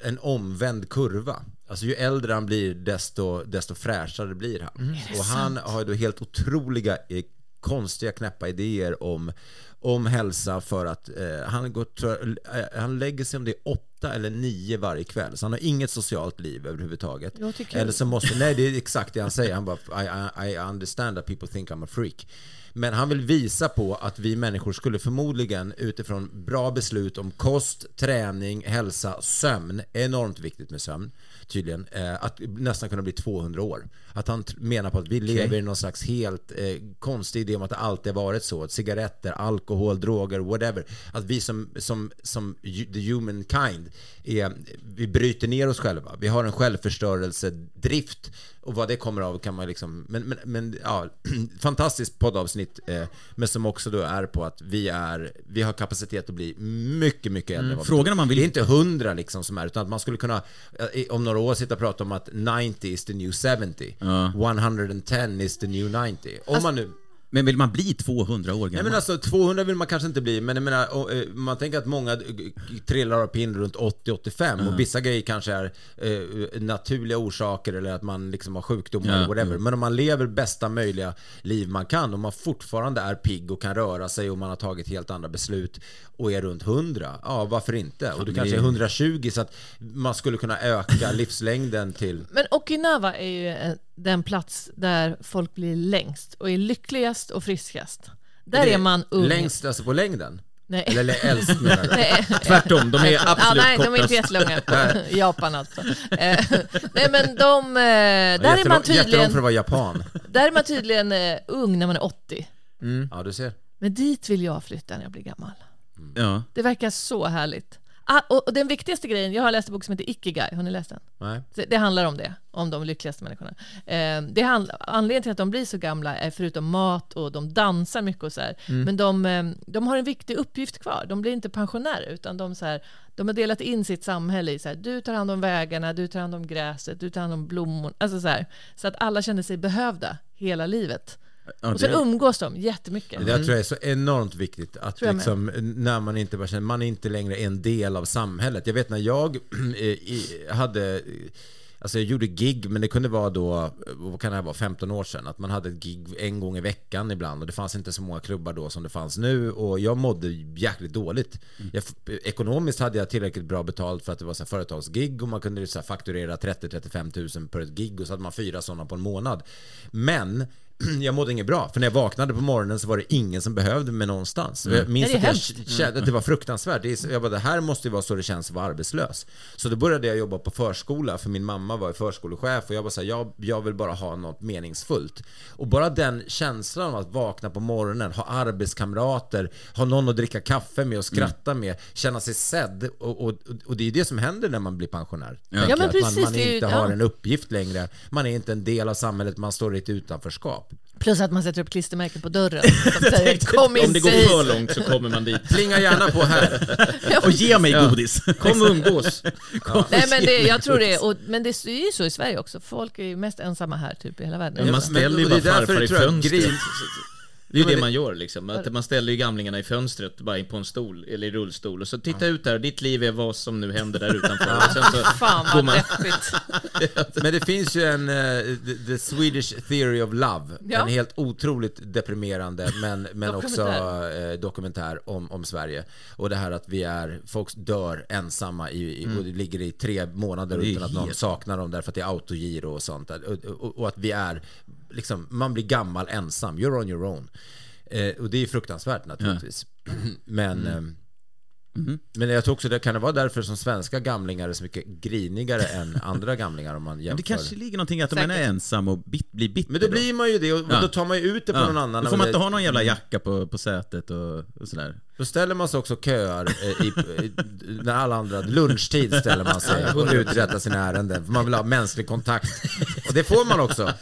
en omvänd kurva. Alltså ju äldre han blir desto, desto fräschare blir han. Mm. Och han har ju då helt otroliga eh, konstiga knäppa idéer om, om hälsa för att eh, han, går, eh, han lägger sig om det är åtta eller nio varje kväll. Så han har inget socialt liv överhuvudtaget. Eller så måste, nej det är exakt det han säger. Han bara, I, I, I understand that people think I'm a freak. Men han vill visa på att vi människor skulle förmodligen utifrån bra beslut om kost, träning, hälsa, sömn, enormt viktigt med sömn tydligen, eh, att nästan kunna bli 200 år. Att han menar på att vi lever i någon slags helt eh, konstig idé om att det alltid har varit så. Att cigaretter, alkohol, droger, whatever. Att vi som, som, som the human kind, är, vi bryter ner oss själva. Vi har en självförstörelsedrift. Och vad det kommer av kan man liksom... Men, men, men ja, fantastiskt poddavsnitt. Eh, men som också då är på att vi är... Vi har kapacitet att bli mycket, mycket äldre. Mm, frågan om man vill- Det är inte hundra liksom som är, utan att man skulle kunna eh, om några år sitta och prata om att 90 is the new 70. 110 is the new 90. Om man nu... Men vill man bli 200 år gammal? Nej men alltså 200 vill man kanske inte bli, men jag menar, och, eh, man tänker att många trillar av pinn runt 80-85 och vissa grejer kanske är eh, naturliga orsaker eller att man liksom har sjukdomar Ja, eller whatever. jo. Men om man lever bästa möjliga liv man kan och man fortfarande är pigg och kan röra sig och man har tagit helt andra beslut och är runt 100, ja varför inte? Och du kanske är 120 så att man skulle kunna öka livslängden till Men Okinawa är ju den plats där folk blir längst och är lyckligast och friskast. Där det är man ung. Längst alltså på längden? Nej. Eller äldst menar du? Nej. Tvärtom, de är Ja, absolut Nej, de är inte kortast. jättelånga. Japan alltså. Eh, nej men de, eh, där är man Jättelång tydligen, för att vara japan. där är man tydligen eh, ung när man är 80. Ja, du ser. Men dit vill jag flytta när jag blir gammal. Ja. Det verkar så härligt. Ah, och, och den viktigaste grejen, jag har läst en bok som heter Ikigai, har ni läst den? Nej. Det, det handlar om det, om de lyckligaste människorna. Eh, det handl- anledningen till att de blir så gamla är förutom mat och de dansar mycket och så här, Mm. men de, eh, de har en viktig uppgift kvar. De blir inte pensionärer, utan de, så här, de har delat in sitt samhälle i så här, du tar hand om vägarna, du tar hand om gräset, du tar hand om blommor, alltså så, så att alla känner sig behövda hela livet. Ja, och sen det- umgås de jättemycket. Det där tror jag är så enormt viktigt att liksom, när man inte bara känner, man är inte längre en del av samhället. Jag vet när jag eh, hade Alltså jag gjorde gig, men det kunde vara då, vad kan det här vara, 15 år sedan. Att man hade ett gig en gång i veckan ibland och det fanns inte så många klubbar då som det fanns nu och jag mådde jäkligt dåligt. Jag, ekonomiskt hade jag tillräckligt bra betalt för att det var så här företagsgig och man kunde så här fakturera 30-35 tusen per ett gig och så hade man fyra sådana på en månad. Men jag mådde inget bra. För när jag vaknade på morgonen så var det ingen som behövde mig någonstans. Mm. Jag minns det att jag kände att det var fruktansvärt. Det är, jag bara, det här måste ju vara så det känns att vara arbetslös. Så då började jag jobba på förskola, för min mamma var förskolechef och jag var så här, jag, jag vill bara ha något meningsfullt. Och bara den känslan av att vakna på morgonen, ha arbetskamrater, ha någon att dricka kaffe med och skratta med, känna sig sedd. Och, och, och det är det som händer när man blir pensionär. Ja, Tänker men man, precis, man ju- inte ja. har en uppgift längre. Man är inte en del av samhället, man står i ett utanförskap. Plus att man sätter upp klistermärken på dörren som säger kom Om det går för långt så kommer man dit. Plinga gärna på här. Och ge mig Ja. godis. Kom och umgås. Nej men det, jag tror det, och, men det är ju så i Sverige också. Folk är ju mest ensamma här typ i hela världen. Men man ställer ju bara och det är därför farfar i fönstret. Det är ju det man gör liksom. Att man ställer ju gamlingarna i fönstret bara på en stol eller i rullstol och så titta ut där, ditt liv är vad som nu händer där utanför. Och sen så Fan vad man... deppigt. Men det finns ju en eh, the, Swedish Theory of Love. Ja. En helt otroligt deprimerande men, men också Dokumentär. eh, dokumentär om, om Sverige. Och det här att vi är, folk dör ensamma i, i, och det ligger i tre månader utan att någon helt- saknar dem därför att det är autogiro och sånt. Och, och, och att vi är, liksom, man blir gammal ensam. You're on your own. Eh, och det är fruktansvärt naturligtvis. Men eh, Men jag tror också det kan det vara därför som svenska gamlingar är så mycket grinigare än andra gamlingar om man Men jämför. det kanske ligger någonting i att de är ensam och bit, blir bitter. Men då blir man ju det och Ja. då tar man ju ut det på Ja. någon annan. Då får man inte ha någon jävla jacka på, på sätet och, och sådär. Då ställer man sig också och köar eh, i, i, när alla andra, lunchtid ställer man sig och uträttar sina ärenden. För man vill ha mänsklig kontakt. Och det får man också.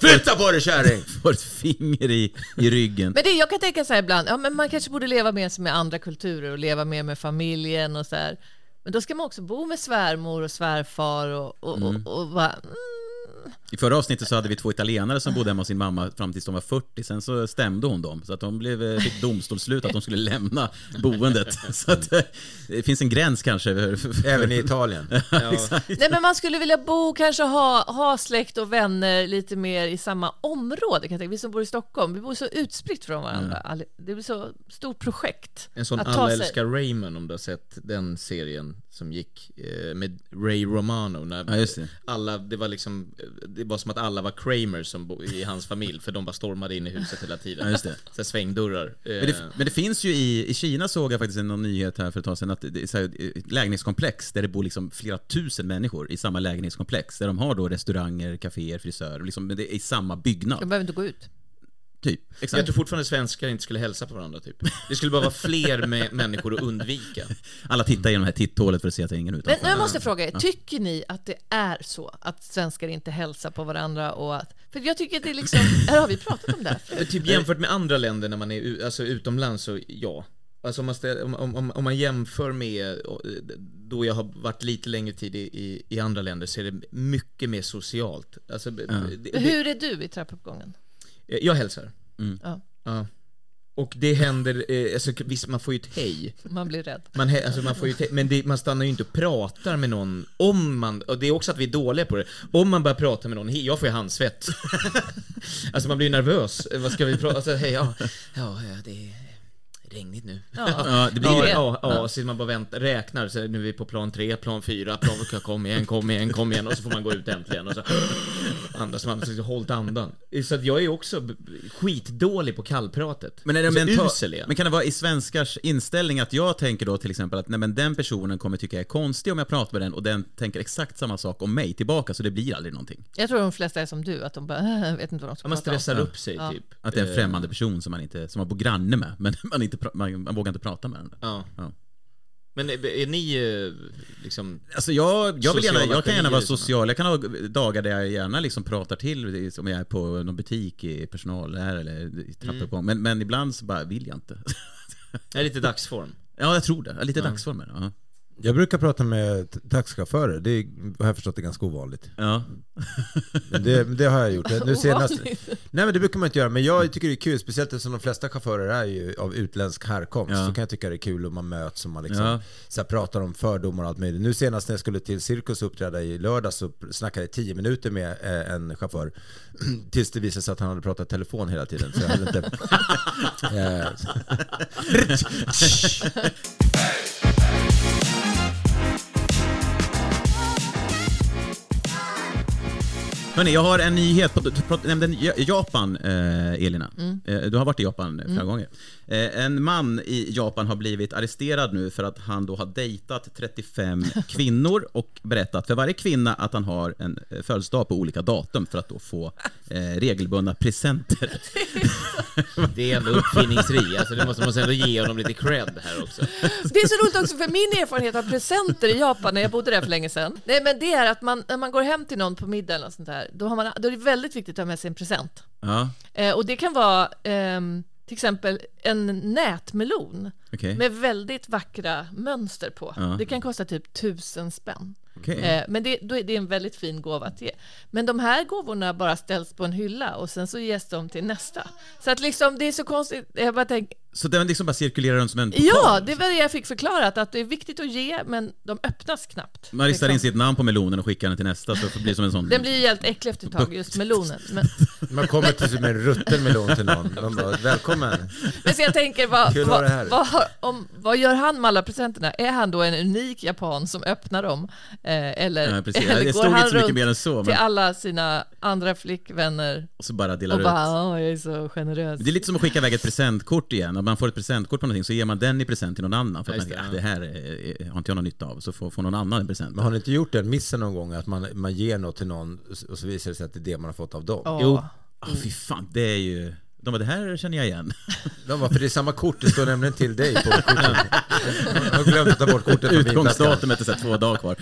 Flytta på dig kärring! Får ett finger i, i ryggen. Men det, jag kan tänka så här ibland, ja, men man kanske borde leva mer som med andra kulturer och leva mer med familjen och så här. Men då ska man också bo med svärmor och svärfar och, och, Mm. och, och bara, I förra avsnittet så hade vi två italienare som bodde hemma hos sin mamma fram tills de var 40. Sen så stämde hon dem. Så att de blev, eh, fick domstolsslut att de skulle lämna boendet. Så att eh, det finns en gräns kanske. Även i Italien. Ja. Nej men man skulle vilja bo, kanske ha, ha släkt och vänner lite mer i samma område. Kan jag tänka. Vi som bor i Stockholm, vi bor så utspritt från varandra. All- Det blir så stort projekt. En sån Alla sig- älskar Raymond om du har sett den serien som gick eh, med Ray Romano när Ja, just det. alla, det var liksom, det var som att alla var Kramer som bo, i hans familj för de bara stormade in i huset hela tiden. Ja, just det. Så svängdörrar. Eh, Men det, men det finns ju i, i Kina såg jag faktiskt en någon nyhet här för ett tag sedan att det är så här, ett lägenhetskomplex där det bor liksom flera tusen människor i samma lägenhetskomplex. Där de har då restauranger, kaféer, frisörer, liksom, men det är i samma byggnad. De behöver inte gå ut. Typ. Jag Exakt. tror fortfarande svenskar inte skulle hälsa på varandra typ. Det skulle bara vara fler med människor att undvika. Alla tittar genom det här titthålet för att se att det är ingen Men utanför. nu måste jag fråga er, tycker ni att det är så att svenskar inte hälsar på varandra och att... För jag tycker att det är liksom, här har vi pratat om det här. Typ jämfört med andra länder när man är alltså, utomlands så ja. Alltså om man, ställer, om, om, om man jämför med då jag har varit lite längre tid i, i, i andra länder så är det mycket mer socialt. Alltså, det, det, Hur är du i trappuppgången? Jag hälsar. Ja, Ja. Och det händer, eh, alltså, visst man får ju ett hej. man blir rädd. Man, he- alltså, man får ju ett men det, man stannar ju inte och pratar med någon om man, och det är också att vi är dåliga på det, om man börjar prata med någon, jag får ju handsvett. alltså man blir ju nervös, vad ska vi prata, alltså hej, ja, ja, det är regnigt nu. Ja. Ja, det blir ja, det. ja, ja, så man bara väntar, räknar, så nu är vi på plan tre, plan fyra, plan, kom igen, kom igen, kom igen, och så får man gå ut äntligen och så andas man, så hållt andan. Så att jag är också skitdålig på kallpratet. Men, är det mental, men kan det vara i svenskars inställning att jag tänker då till exempel att nej, men den personen kommer tycka jag är konstig om jag pratar med den och den tänker exakt samma sak om mig tillbaka så det blir aldrig någonting. Jag tror de flesta är som du, att de bara, "Äh, vet inte vad de ska Ja, man prata om. stressar upp sig Ja. typ. Att det är en Eh, främmande person som man, inte, som man bor granne med men man, inte, pra- man, man vågar inte prata med den. Ja. Ja. Men är, är ni eh, liksom... Alltså jag, jag, vill gärna, jag kan gärna vara liksom. social, jag kan ha dagar där jag gärna liksom pratar till, om jag är på någon butik i personal här eller i trappuppgång, men, men ibland så bara vill jag inte. Det är lite dagsform. Ja, jag tror det. Lite Ja. dagsform. Ja. Jag brukar prata med taxichaufförer, det är, har jag förstått är ganska ovanligt. Ja. Men det, det har jag gjort. Nu senast, nej men det brukar man inte göra, men jag tycker det är kul, speciellt eftersom de flesta chaufförer är ju av utländsk härkomst, Ja. så kan jag tycka det är kul om man möts och man liksom Ja. så här, pratar om fördomar och allt möjligt. Nu senast när jag skulle till Cirkus uppträda i lördag så snackade jag tio minuter med eh, en chaufför, tills det visade sig att han hade pratat telefon hela tiden. Så jag hade inte... Hörni, jag har en nyhet. På, du nämnde Ja- Japan, eh, Elina. Mm. Eh, du har varit i Japan flera Mm. gånger. Eh, en man i Japan har blivit arresterad nu för att han då har dejtat 35 kvinnor och berättat för varje kvinna att han har en eh, födelsedag på olika datum för att då få eh, regelbundna presenter. Det är ändå uppfinningsri, alltså det måste man ändå ge honom lite cred här också. Det är så roligt också, för min erfarenhet av presenter i Japan, när jag bodde där för länge sedan, nej, men det är att man, när man går hem till någon på middag eller sånt där, då, har man, då är det väldigt viktigt att ha med sig en present. Ja, Eh, och det kan vara ehm, till exempel en nätmelon Okej. med väldigt vackra mönster på. Ja. Det kan kosta typ tusen spänn. Okej. Eh, men det, är det en väldigt fin gåva att ge. Men de här gåvorna bara ställs på en hylla och sen så ges de till nästa. Så att liksom, det är så konstigt. Jag bara tänker, så den liksom bara cirkulerar runt som en pokal? ja, det var det jag fick förklarat, att det är viktigt att ge, men de öppnas knappt. Man ristar in Liksom. sitt namn på melonen och skickar den till nästa så det blir som en sån... Den blir ju helt äcklig efter ett tag, just melonen. Men, Man kommer till typ med en rutten melon till någon. De bara, välkommen. men så jag tänker, vad, vad, vad, om, vad gör han med alla presenterna? Är han då en unik japan som öppnar dem? Eh, eller Ja, precis. eller Det går han inte så mycket runt mer än så, men- till alla sina andra flickvänner Och så bara delar och ut. bara, åh, jag är så generös. Det är lite som att skicka iväg ett presentkort igen. Om man får ett presentkort på någonting så ger man den i present till någon annan. För att man tänker, det, ah, det här är, är, har inte jag någon nytta av. Så får, får någon annan en present. Men har ni inte gjort den missen någon gång? Att man, man ger något till någon och så visar det sig att det är det man har fått av dem? Ja. Jo. Ah, fy fan, det är ju... De bara, det här känner jag igen. De bara, för det är samma kort, det står nämligen till dig på kortet. Jag har glömt att ta bort kortet från Utgångsdatumet är så två dagar kvar.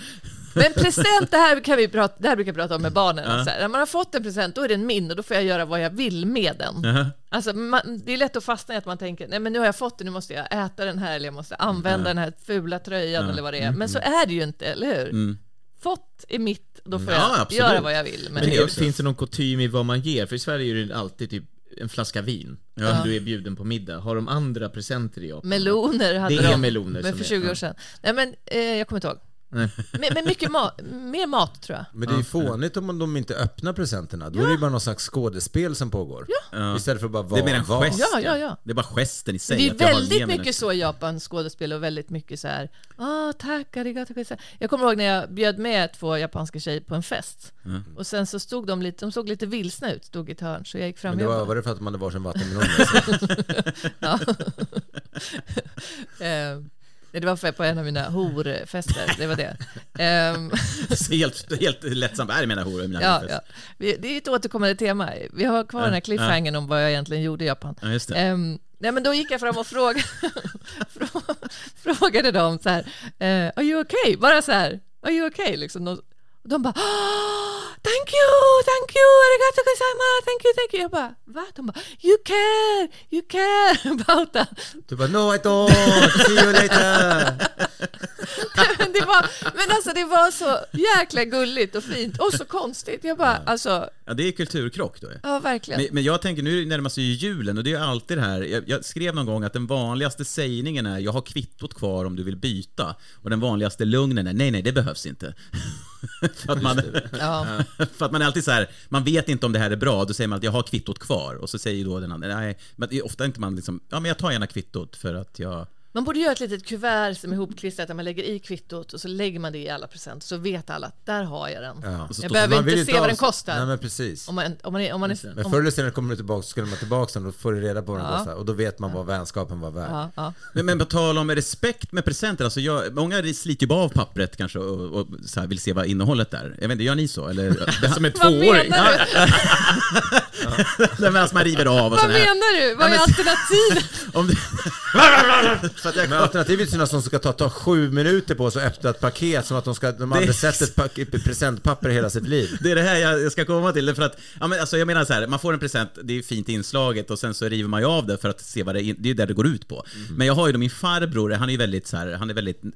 Men present, det här, kan vi prata, det här brukar jag prata om med barnen. Ja. Så här, när man har fått en present, då är den min och då får jag göra vad jag vill med den. Jaha. Alltså, man, det är lätt att fastna i att man tänker, nej men nu har jag fått den, nu måste jag äta den här, eller jag måste använda Ja. den här fula tröjan, Ja. eller vad det är. Mm, Men så mm. är det ju inte, eller hur? Mm. Fått är mitt, då får Ja, jag absolut. göra vad jag vill. Men, Men, det, finns det någon kutym i vad man ger? För i Sverige är det alltid typ en flaska vin Ja. om du är bjuden på middag. Har de andra presenter i Japan? meloner hade Det är de, meloner men för är- 20 år ja. sedan. Nej men, eh, jag kommer inte ihåg. Nej. Men, men mycket mat, mer mat tror jag. Men det är ju fånigt om de inte öppnar presenterna. Då är det ju bara någon slags skådespel som pågår. Ja. Istället för att bara Det vara är mer en var. gest. Ja, ja, ja. Det är bara gesten i sig. Det är väldigt mycket det. så i Japan, skådespel och väldigt mycket så här, ah tack, arigato gozaimashita." Jag kommer ihåg när jag bjöd med två japanska tjejer på en fest. Mm. Och sen så stod de lite, de såg lite vilsna ut, stod i ett hörn, så jag gick fram Men det var, var det för att de hade varsin vattenmelon? ja. nej, det var på en av mina horfester, det var det. Så helt, helt lättsamt. Är mina horor? Mina ja, ja. Det är ett återkommande tema. Vi har kvar den här Ja, cliffhangern om vad jag egentligen gjorde i Japan. Ja. Ehm, nej, men då gick jag fram och frågade, frågade dem så här, eh, are you okay? Bara så här, are you okay? Liksom. Och de bara, "Ah, thank you, thank you, arigato gozaimashita, thank you, thank you. Jag bara, va? De bara, you care, you care about that. Du bara, no I don't, see you later. men, det var, men alltså det var så jäkla gulligt och fint och så konstigt. Jag bara, alltså, Ja, det är kulturkrock då. ja verkligen. Men, men jag tänker, nu närmar sig ju julen och det är alltid det här. Jag, jag skrev någon gång att den vanligaste sägningen är jag har kvittot kvar om du vill byta. Och den vanligaste lugnen är nej, nej, det behövs inte. för, att man, Ja. för att man är alltid så här, man vet inte om det här är bra, då säger man att jag har kvittot kvar. Och så säger då den andra, nej, men det är ofta inte man liksom, ja men jag tar gärna kvittot för att jag... Man borde göra ett litet kuvert som är ihopklistrat där man lägger i kvittot och så lägger man det i alla presenter så vet alla att där har jag den. Ja. Och Jag behöver inte se vad den kostar. Nej, men precis. Om man, om man är, om man är, Men förr eller senare kommer du tillbaka, så skulle man tillbaka sen, då får du reda på vad den Ja. kostar. Och då vet man vad vänskapen var värd. ja, ja. Men, men på tal om respekt med presenter, alltså jag, många sliter ju bara av pappret kanske och, och så här vill se vad innehållet är. Jag vet inte, gör ni så? Eller, som en Vad tvååring? menar du? Nej, men alltså man river av och Vad menar du? Vad är alternativet? Det... För att jag, men alternativet är sådana som ska ta, ta sju minuter på sig att öppna ett paket som att de, ska, de aldrig sett ett presentpapper i hela sitt liv. Det är det här jag ska komma till. För att, ja, men alltså, jag menar så här, man får en present, det är fint inslaget och sen så river man ju av det för att se vad det är, det är där det går ut på. Men jag har ju då min farbror, han är ju väldigt så här, han är väldigt eh,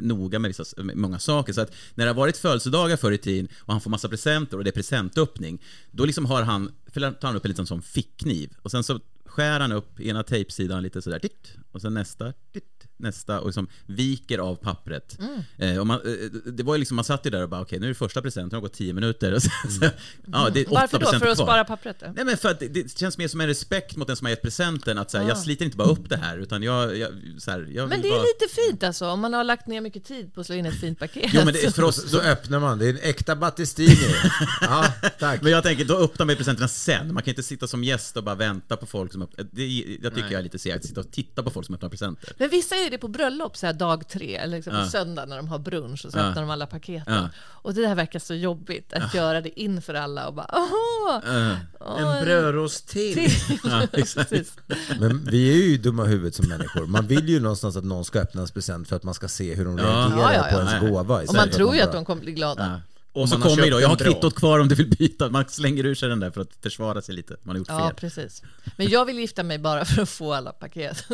noga med, vissa, med många saker. Så att när det har varit födelsedagar förr i tiden och han får massa presenter och det är presentöppning, då liksom har han, tar han upp en liten sån fickkniv. Och sen så skär han upp ena tejpsidan lite sådär, titt, och sen nästa, titt, nästa och liksom viker av pappret. Mm. Eh, och man, eh, det var ju liksom, man satt ju där och bara, okej nu är det första presenten, det har gått tio minuter. Och så, så, ja, det är Varför då? För att spara pappret? då? Nej men för att det, det känns mer som en respekt mot den som har gett presenten, att så här, Ah. jag sliter inte bara upp det här, utan jag, jag, så här, jag Men det är bara... lite fint alltså, om man har lagt ner mycket tid på att slå in ett fint paket. Jo, men det för oss, Så öppnar man, det är en äkta Battistini. Ja, tack. Men jag tänker, då öppnar man presenterna sen. Man kan inte sitta som gäst och bara vänta på folk som öppnar. Det, jag tycker Nej. jag är lite segt, sitta och titta på folk som öppnar presenter. Men vissa är det på bröllop, så här dag tre, eller liksom på Ja. söndag när de har brunch och så Ja. öppnar de alla paketen. Ja. Och det där verkar så jobbigt, att göra det inför alla och bara åh! Ja. åh, En brödrost till. Ja. Precis. Men vi är ju dumma huvudet som människor. Man vill ju någonstans att någon ska öppna ens present för att man ska se hur de Ja. reagerar Ja, ja, ja. på ens gåva. Och man tror ju bara- att de kommer bli glada. Ja. Och så kommer ju då, jag har kvittot kvar om du vill byta. Man slänger ur sig den där för att försvara sig lite. Man har gjort Ja, fel. precis. Men jag vill gifta mig bara för att få alla paket.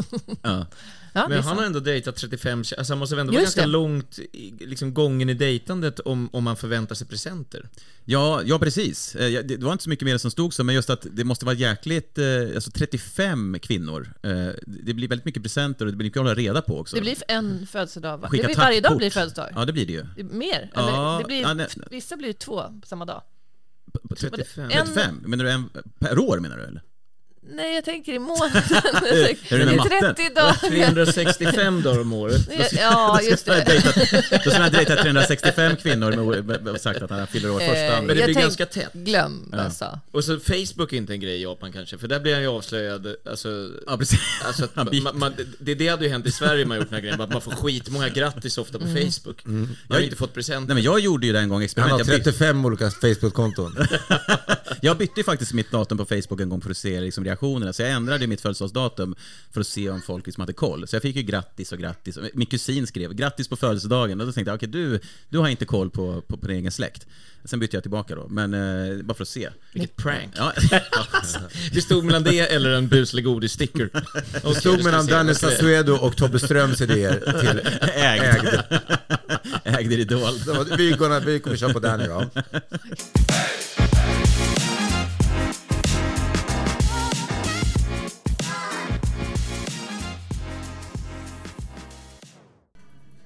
Ja. Ja, Men han har ändå dejtat 35 tje- alltså han måste ändå vara ganska det. långt liksom gången i dejtandet om, om man förväntar sig presenter. Ja, ja precis. Eh, Det var inte så mycket mer som stod så, men just att det måste vara jäkligt, eh, alltså 35 kvinnor. Eh, Det blir väldigt mycket presenter och det blir mycket att hålla reda på också. Det blir en födelsedag, va? Skicka det blir varje dag blir födelsedag. Ja, det blir det ju. Mer? Ja, Eller, det blir, ja, nej. Vissa blir två på samma dag. På 35. En- 35? Menar du en per år menar du eller? Nej, jag tänker i månaden. Jag tänker, Är det med det är matten? 30 dagar. 365 dagar om året. Ja, just det. jag Då skulle jag dejtat 365 kvinnor med- och sagt att han fyller år första. Eh, Men det jag blir tänk- ganska tätt. Glöm Ja. jag sa. Och så Facebook är inte en grej i Japan kanske, för där blir han ju avslöjad, alltså... Ja, precis. Alltså Han man, man, det, det hade ju hänt i Sverige man gjort den här grejen, att man får skitmånga grattis ofta på Mm. Facebook. Man har ju inte fått presenter. Nej men jag gjorde ju det en gång, Han experiment. har Jag bytte, 35 olika Facebook-konton. jag bytte ju faktiskt mitt datum på Facebook en gång för att se liksom, reaktionerna, så jag ändrade mitt födelsedagsdatum för att se om folk liksom hade koll. Så jag fick ju grattis och grattis. Min kusin skrev grattis på födelsedagen och då tänkte jag, okej du, du har inte koll på, på, på din egen släkt. Sen bytte jag tillbaka då, men eh, bara för att se. Vilket prank. Ja. Det stod mellan det eller en buslig godissticker. Det stod mellan Danny Saucedo och Tobbe Ströms idéer till Ägd. ägd. Ägd i Idol. Så Vi, kommer- vi kommer köra på Danny då.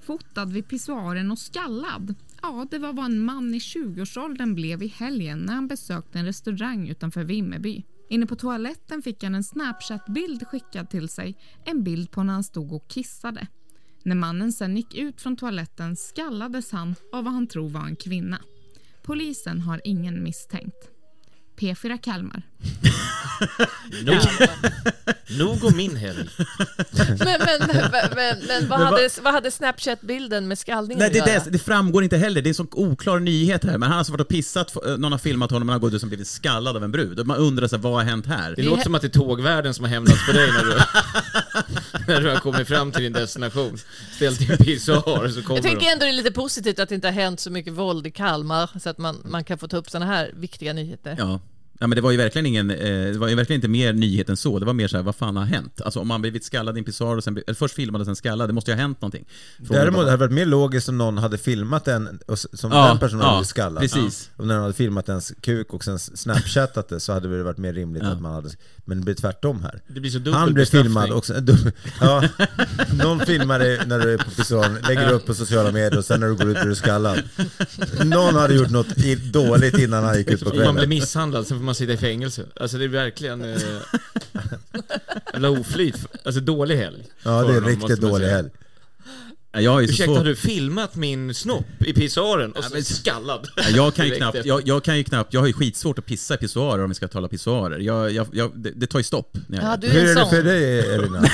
Fotad vid pissoaren och skallad. Ja, det var vad en man i 20-årsåldern blev i helgen när han besökte en restaurang utanför Vimmerby. Inne på toaletten fick han en Snapchat-bild skickad till sig, en bild på när han stod och kissade. När mannen sen gick ut från toaletten skallades han av vad han tror var en kvinna. Polisen har ingen misstänkt. P4 Kalmar. Nog, nog om min helg. Men, men, men, men, men vad, hade, vad hade Snapchat-bilden med skallningen Nej, det, att göra? det, det framgår inte heller. Det är en så oklar nyhet här. Men han har alltså varit och pissat, eh, någon har filmat honom och han har gått ut och blivit skallad av en brud. Man undrar så här, vad har hänt här? Det låter som att det är tågvärden som har hämnats på dig när du, när du har kommit fram till din destination. Ställt din pissoar så kommer Jag tänker de. ändå det är lite positivt att det inte har hänt så mycket våld i Kalmar, så att man, man kan få ta upp sådana här viktiga nyheter. Ja. Ja, men det var ju verkligen ingen, eh, det var ju verkligen inte mer nyhet än så. Det var mer så här, vad fan har hänt? Alltså om man blivit skallad i en pissoar och sen, eller först filmad och sen skallad, det måste ju ha hänt någonting. Frågan Däremot hade det varit mer logiskt om någon hade filmat s- som Ja, den personen ja, hade blivit skallad. precis. Om den hade filmat ens kuk och sen snapchattat det så hade det varit mer rimligt Ja. att man hade... Men det blir tvärtom här. Det blir så dubbel Han blir filmad och sen... dum- Ja, någon filmar dig när du är på pissoaren, lägger upp på sociala medier och sen när du går ut är du skallad. Någon hade gjort något dåligt innan han gick ut på Om man blir kvällen. misshandlad, sen får man sitta i fängelse. Alltså det är verkligen... Eh, jävla oflyt. Alltså dålig helg. Ja, det är en riktigt dålig helg. Ja, jag är så Ursäkta, har du filmat min snopp i pissoaren och så skallad? Ja, jag, kan ju knappt, jag, jag kan ju knappt, jag har ju skitsvårt att pissa i pissoarer om vi ska tala pissoarer. Jag, jag, jag, det, det tar ju stopp. När jag Ja, du det. är Hur är det för dig Elina?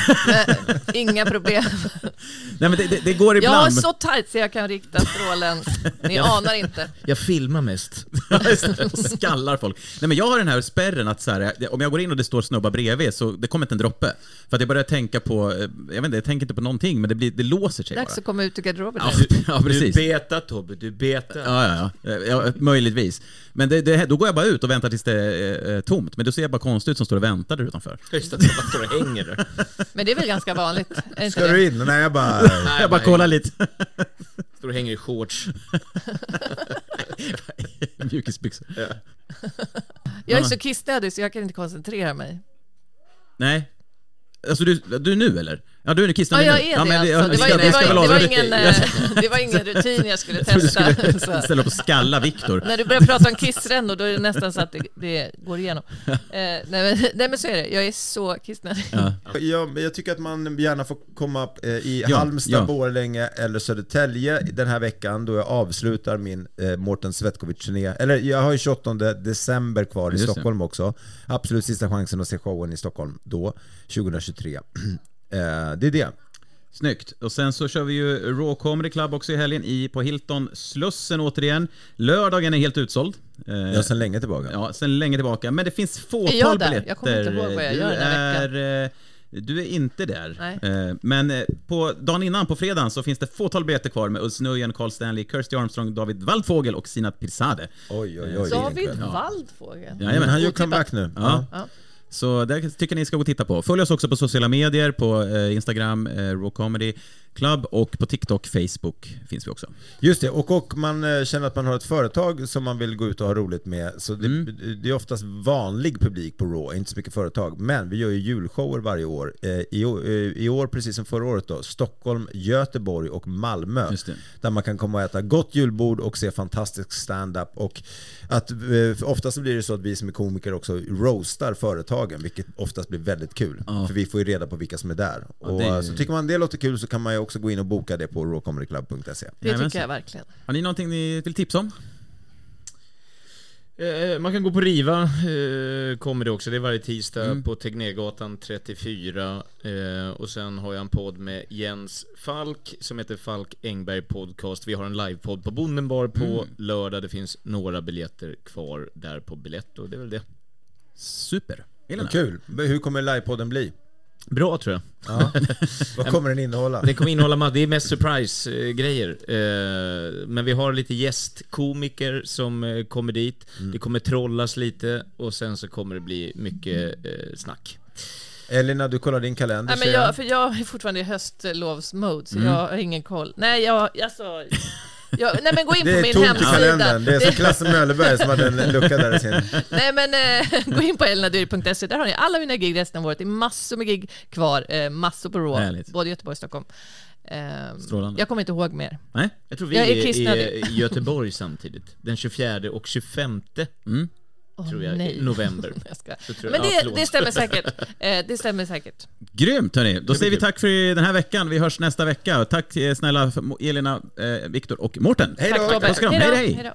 Inga problem. Nej men det, det, det går Jag ibland. har men- så tajt så jag kan rikta strålen. Ni anar inte. Jag filmar mest. Och skallar folk. Nej men jag har den här spärren att så här, om jag går in och det står snubbar bredvid så det kommer inte en droppe. För att jag börjar tänka på, eh, jag vet inte, jag tänker inte på någonting men det, blir, det låser sig Dags bara. att komma ut ur garderoben Ja, nu. ja, precis. Du beta Tobbe, du beta. Ja, ja, ja. ja möjligtvis. Men det, det, då går jag bara ut och väntar tills det är eh, tomt. Men då ser jag bara konstigt ut som står och väntar där utanför. Just att jag bara står och hänger där. Men det är väl ganska vanligt? Det Ska det? du in? Nej, jag bara... jag bara kollar lite. Står och hänger i shorts. Mjukisbyxor. Ja. Jag är så kissnödig så jag kan inte koncentrera mig. Nej. Alltså du, du nu eller? Ja, du är kissnödig Ja, jag är ja, det men alltså. Det var, det, det, ingen, Jag- det var ingen rutin jag skulle Jag trodde du testa. skulle ställa upp och skalla Viktor. När du börjar prata om kissrännor då är det nästan så att det, det går igenom. Eh, nej, men, nej men så är det, jag är så kissnödig. Ja, men jag tycker att man gärna får komma eh, i Ja, Halmstad, ja. Borlänge eller Södertälje den här veckan då jag avslutar min eh, Mårten Svetkovic-turné. Eller jag har ju 28 december kvar i Just. Stockholm också. Absolut sista chansen att se showen i Stockholm då, 2023. eh, det är det. Snyggt. Och sen så kör vi ju Raw Comedy Club också i helgen i, på Hilton Slussen återigen. Lördagen är helt utsåld. Eh, Ja, sen länge tillbaka. Ja, sen länge tillbaka. Men det finns fåtal jag där? biljetter. Jag kommer inte ihåg vad jag du gör den här är, eh, Du är inte där. Nej. Eh, Men eh, på dagen innan, på fredagen, så finns det fåtal biljetter kvar med Ulf Nujen, Carl Stanley, Kirsty Armstrong, David Waldfågel och Sinat Pirzadeh. Oj, oj, oj. David Ja. Waldfågel. Jajamän. Han gör comeback nu. Ja. Ja. Så det tycker ni ska gå och titta på. Följ oss också på sociala medier, på eh, Instagram, eh, Raw Comedy Club och på TikTok, Facebook finns vi också. Just det, och, och man eh, känner att man har ett företag som man vill gå ut och ha roligt med. Så det, Mm. det är oftast vanlig publik på Raw, inte så mycket företag. Men vi gör ju julshower varje år. I, år- I år, precis som förra året då, Stockholm, Göteborg och Malmö. Just det. Där man kan komma och äta gott julbord och se fantastisk stand-up. Och att, oftast så blir det så att vi som är komiker också roastar företagen, vilket oftast blir väldigt kul. Ja. För vi får ju reda på vilka som är där. Ja, och, är- eh, Så tycker man det låter kul så kan man ju också gå in och boka det på rawcomedyclub.se. Det tycker jag verkligen. Har ni någonting ni vill tipsa om? Eh, Man kan gå på Riva, eh, kommer det också. Det är varje tisdag Mm. på Tegnérgatan 34. Eh, och sen har jag en podd med Jens Falk som heter Falk Engberg Podcast. Vi har en livepodd på Bondenbar på Mm. lördag. Det finns några biljetter kvar där på biljett och det är väl det. Super. Elena? Kul. Hur kommer livepodden bli? Bra tror jag. Ja. Vad kommer den innehålla? Det kommer innehålla det är mest surprise-grejer. Eh, men vi har lite gästkomiker som eh, kommer dit. Mm. Det kommer trollas lite och sen så kommer det bli mycket eh, snack. Elina, du kollar din kalender Nej, men jag, för jag är fortfarande i höstlovsmode, så Mm. jag har ingen koll. Nej, jag, alltså, jag, nej men gå in Det på är min tomt i hemsida. kalendern. Det är som Klasse Möllerberg som hade en lucka där i sin... Nej men eh, gå in på elinadyr.se, där har ni alla mina gig resten av året. Det är massor med gig kvar, eh, massor på Raw, Härligt. både Göteborg och Stockholm. Eh, Strålande. jag kommer inte ihåg mer. Nej. Jag tror vi Jag är är, är i Göteborg samtidigt. Den 24 och 25 Mm. Åh, tror jag, nej. november. Jag ska. Men jag- ja, det, det stämmer säkert. Eh, det stämmer säkert. Grymt hörni. Då säger vi tack för den här veckan. Vi hörs nästa vecka. Och Tack eh, snälla Elina, eh, Viktor och Mårten. Hej då! Tack Tobbe.